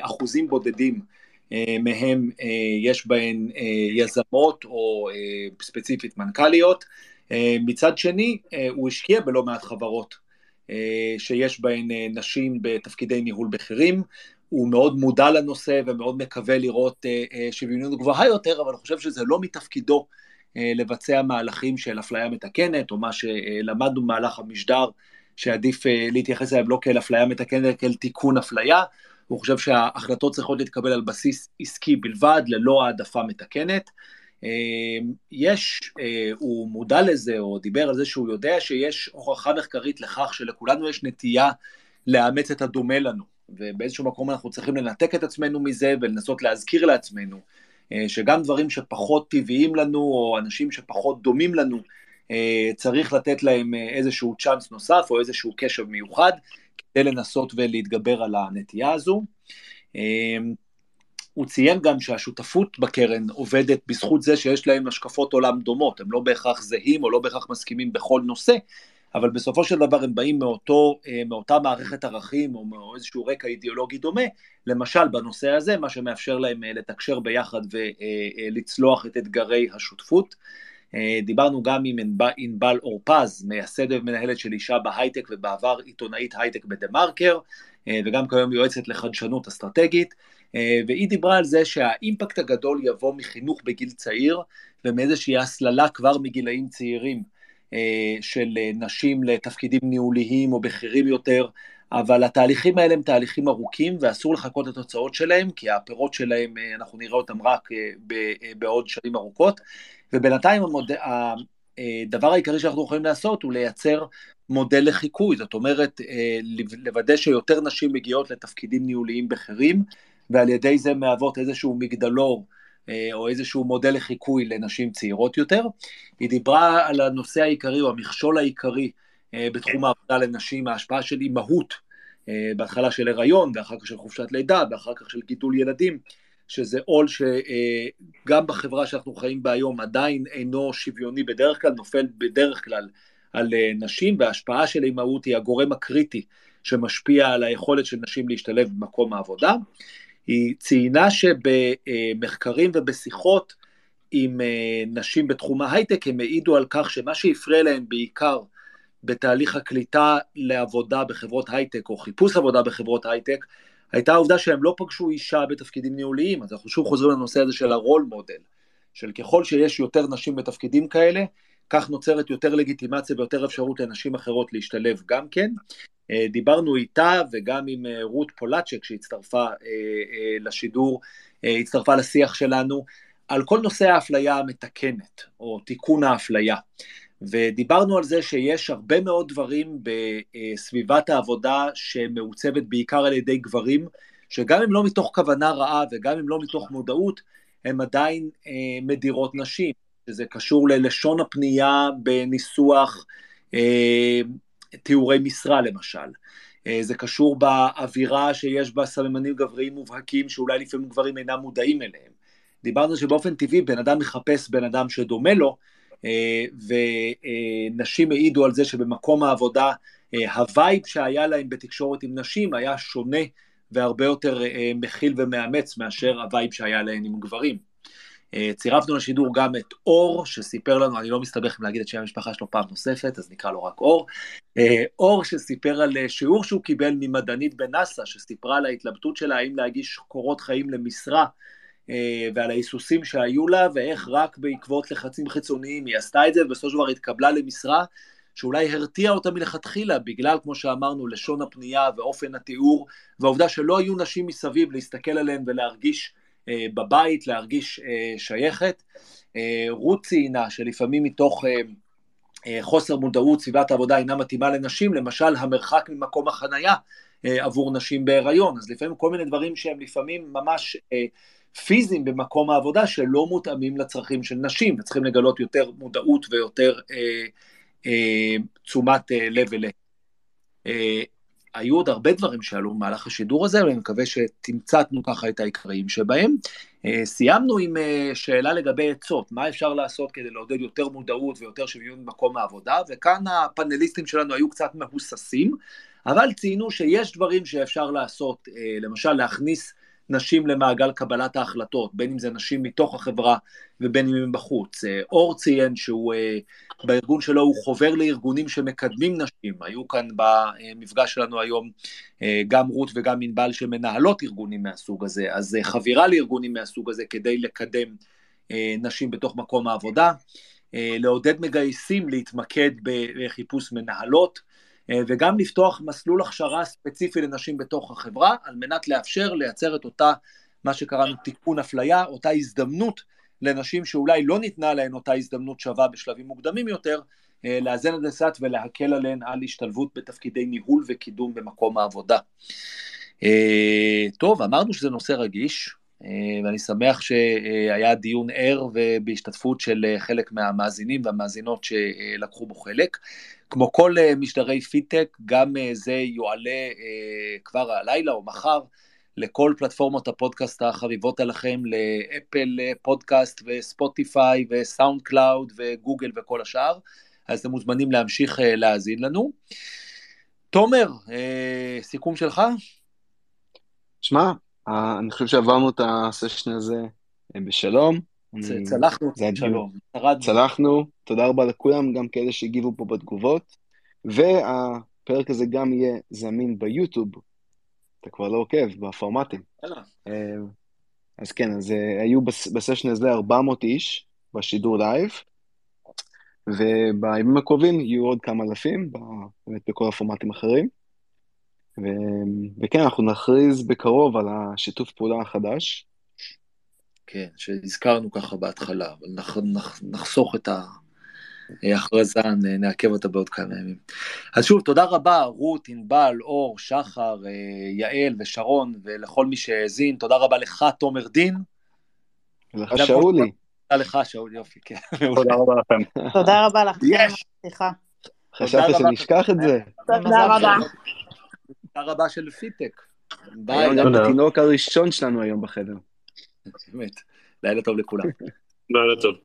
B: אחוזים בודדים מהם יש בהן יזמות או ספציפית מנכ"ליות. מצד שני, הוא השקיע בלא מעט חברות שיש בהן נשים בתפקידי ניהול בכירים, הוא מאוד מודע לנושא ומאוד מקווה לראות שוויוניות גבוהה יותר, אבל אני חושב שזה לא מתפקידו לבצע מהלכים של אפליה מתקנת, או מה שלמדנו במהלך המשדר, שעדיף להתייחס אליהם לא כאל אפליה מתקנת, כאל תיקון אפליה. הוא חושב שההחלטות צריכות להתקבל על בסיס עסקי בלבד, ללא העדפה מתקנת. יש, הוא מודע לזה, או דיבר על זה שהוא יודע שיש הוכחה מחקרית לכך שלכולנו יש נטייה לאמץ את הדומה לנו, ובאיזשהו מקום אנחנו צריכים לנתק את עצמנו מזה ולנסות להזכיר לעצמנו שגם דברים שפחות טבעיים לנו, או אנשים שפחות דומים לנו, צריך לתת להם איזשהו צ'אנס נוסף, או איזשהו קשב מיוחד, כדי לנסות ולהתגבר על הנטייה הזו. הוא ציין גם שהשותפות בקרן עובדת בזכות זה שיש להם השקפות עולם דומות, הם לא בהכרח זהים או לא בהכרח מסכימים בכל נושא, אבל בסופו של דבר הם באים מאותו, מאותה מערכת ערכים או מאיזשהו רקע אידיאולוגי דומה, למשל בנושא הזה, מה שמאפשר להם לתקשר ביחד ולצלוח את אתגרי השותפות. דיברנו גם עם ענבל אורפז, מייסדת ומנהלת של אישה בהייטק ובעבר עיתונאית הייטק בדה מרקר, וגם כיום יועצת לחדשנות אסטרטגית, והיא דיברה על זה שהאימפקט הגדול יבוא מחינוך בגיל צעיר ומאיזושהי הסללה כבר מגילאים צעירים של נשים לתפקידים ניהוליים או בכירים יותר, אבל התהליכים האלה הם תהליכים ארוכים ואסור לחכות לתוצאות שלהם, כי הפירות שלהם, אנחנו נראה אותם רק בעוד שנים ארוכות, ובינתיים המוד... הדבר העיקרי שאנחנו יכולים לעשות הוא לייצר מודל לחיקוי, זאת אומרת, לוודא שיותר נשים מגיעות לתפקידים ניהוליים בכירים, ועל ידי זה מהוות איזשהו מגדלור או איזשהו מודל לחיקוי לנשים צעירות יותר. היא דיברה על הנושא העיקרי או המכשול העיקרי בתחום העבודה לנשים, ההשפעה של אימהות, בהתחלה של הריון, ואחר כך של חופשת לידה, ואחר כך של גידול ילדים, שזה עול שגם בחברה שאנחנו חיים בה היום עדיין אינו שוויוני בדרך כלל, נופל בדרך כלל על נשים, וההשפעה של אימהות היא הגורם הקריטי שמשפיע על היכולת של נשים להשתלב במקום העבודה. היא ציינה שבמחקרים ובשיחות עם נשים בתחום ההייטק, הם העידו על כך שמה שהפריע להם בעיקר בתהליך הקליטה לעבודה בחברות הייטק, או חיפוש עבודה בחברות הייטק, הייתה העובדה שהם לא פגשו אישה בתפקידים ניהוליים, אז אנחנו שוב חוזרים לנושא הזה של ה role model, של ככל שיש יותר נשים בתפקידים כאלה, כך נוצרת יותר לגיטימציה ויותר אפשרות לנשים אחרות להשתלב גם כן. דיברנו איתה וגם עם רות פולצ'ק שהצטרפה לשידור, הצטרפה לשיח שלנו, על כל נושא האפליה המתקנת, או תיקון האפליה. ודיברנו על זה שיש הרבה מאוד דברים בסביבת העבודה שמעוצבת בעיקר על ידי גברים, שגם אם לא מתוך כוונה רעה וגם אם לא מתוך מודעות, הן עדיין מדירות נשים. שזה קשור ללשון הפנייה בניסוח תיאורי משרה למשל. זה קשור באווירה שיש בה סממנים גבריים מובהקים שאולי לפעמים גברים אינם מודעים אליהם. דיברנו שבאופן טבעי בן אדם מחפש בן אדם שדומה לו, ונשים העידו על זה שבמקום העבודה ה vibe שהיה להם בתקשורת עם נשים היה שונה והרבה יותר מכיל ומאמץ מאשר ה vibe שהיה להם עם גברים. צירפנו לשידור גם את אור, שסיפר לנו, אני לא מסתבך אם להגיד את שם המשפחה שלו פעם נוספת, אז נקרא לו רק אור. אור שסיפר על שיעור שהוא קיבל ממדענית בנאסא, שסיפרה על ההתלבטות שלה האם להגיש קורות חיים למשרה, ועל ההיסוסים שהיו לה, ואיך רק בעקבות לחצים חיצוניים היא עשתה את זה, ובסופו של דבר התקבלה למשרה, שאולי הרתיעה אותה מלכתחילה, בגלל, כמו שאמרנו, לשון הפנייה ואופן התיאור, והעובדה שלא היו נשים מסביב להסתכל עליהן ולהרגיש בבית, להרגיש שייכת. רות ציינה שלפעמים מתוך חוסר מודעות סביבת העבודה אינה מתאימה לנשים, למשל המרחק ממקום החנייה עבור נשים בהיריון, אז לפעמים כל מיני דברים שהם לפעמים ממש פיזיים במקום העבודה שלא מותאמים לצרכים של נשים, וצריכים לגלות יותר מודעות ויותר תשומת לב אליהם. היו עוד הרבה דברים שעלו במהלך השידור הזה, ואני מקווה שתמצתנו ככה את העיקריים שבהם. סיימנו עם שאלה לגבי עצות, מה אפשר לעשות כדי לעודד יותר מודעות ויותר שוויון במקום העבודה, וכאן הפאנליסטים שלנו היו קצת מהוססים, אבל ציינו שיש דברים שאפשר לעשות, אה, למשל להכניס נשים למעגל קבלת ההחלטות, בין אם זה נשים מתוך החברה ובין אם הם בחוץ. אה, אור ציין שהוא, אה, בארגון שלו הוא חובר לארגונים שמקדמים נשים, היו כאן במפגש שלנו היום גם רות וגם ענבל שמנהלות ארגונים מהסוג הזה, אז חבירה לארגונים מהסוג הזה כדי לקדם נשים בתוך מקום העבודה. אה, לעודד מגייסים להתמקד בחיפוש מנהלות, אה, וגם לפתוח מסלול הכשרה ספציפי לנשים בתוך החברה, על מנת לאפשר לייצר את אותה, מה שקראנו תיקון אפליה, אותה הזדמנות לנשים שאולי לא ניתנה להן אותה הזדמנות שווה בשלבים מוקדמים יותר, אה, לאזן את זה ולהקל עליהן על השתלבות בתפקידי ניהול וקידום במקום העבודה. טוב, אמרנו שזה נושא רגיש, אה, ואני שמח שהיה דיון ער ובהשתתפות של אה, חלק מהמאזינים והמאזינות שלקחו בו חלק. כמו כל אה, משדרי פידטק, גם זה יועלה כבר הלילה או מחר לכל פלטפורמות הפודקאסט החביבות עליכם, לאפל פודקאסט וספוטיפיי וסאונד קלאוד וגוגל וכל השאר, אז אתם מוזמנים להמשיך להאזין לנו. תומר, סיכום שלך?
C: שמע, אה, אני חושב שעברנו את הסשן הזה אה, בשלום.
B: צלחנו את בשלום.
C: צלחנו, תודה רבה לכולם, גם כאלה שהגיבו פה בתגובות. והפרק הזה גם יהיה זמין ביוטיוב. אתה כבר לא עוקב, בפורמטים. אה, אז כן, אז היו בסשן הזה 400 איש בשידור live, ובימים הקרובים יהיו עוד כמה אלפים, באמת בכל הפורמטים האחרים. ו... וכן, אנחנו נכריז בקרוב על השיתוף פעולה החדש.
B: כן, שהזכרנו ככה בהתחלה, אבל נח, נח, נחסוך את ההכרזה, נעכב אותה בעוד כמה ימים. אז שוב, תודה רבה, רות, ענבל, אור, שחר, אה, יעל ושרון, ולכל מי שהאזין. תודה רבה לך, תומר דין.
C: ולך, שאולי.
B: תודה לך, שאולי, יופי, כן.
D: תודה רבה לכם.
F: תודה רבה לכם. סליחה.
C: חשבתי שנשכח את זה.
E: תודה רבה.
B: תודה רבה של פיטק.
C: ביי. גם התינוק הראשון שלנו היום בחדר.
B: באמת, לילה טוב לכולם.
D: לילה טוב.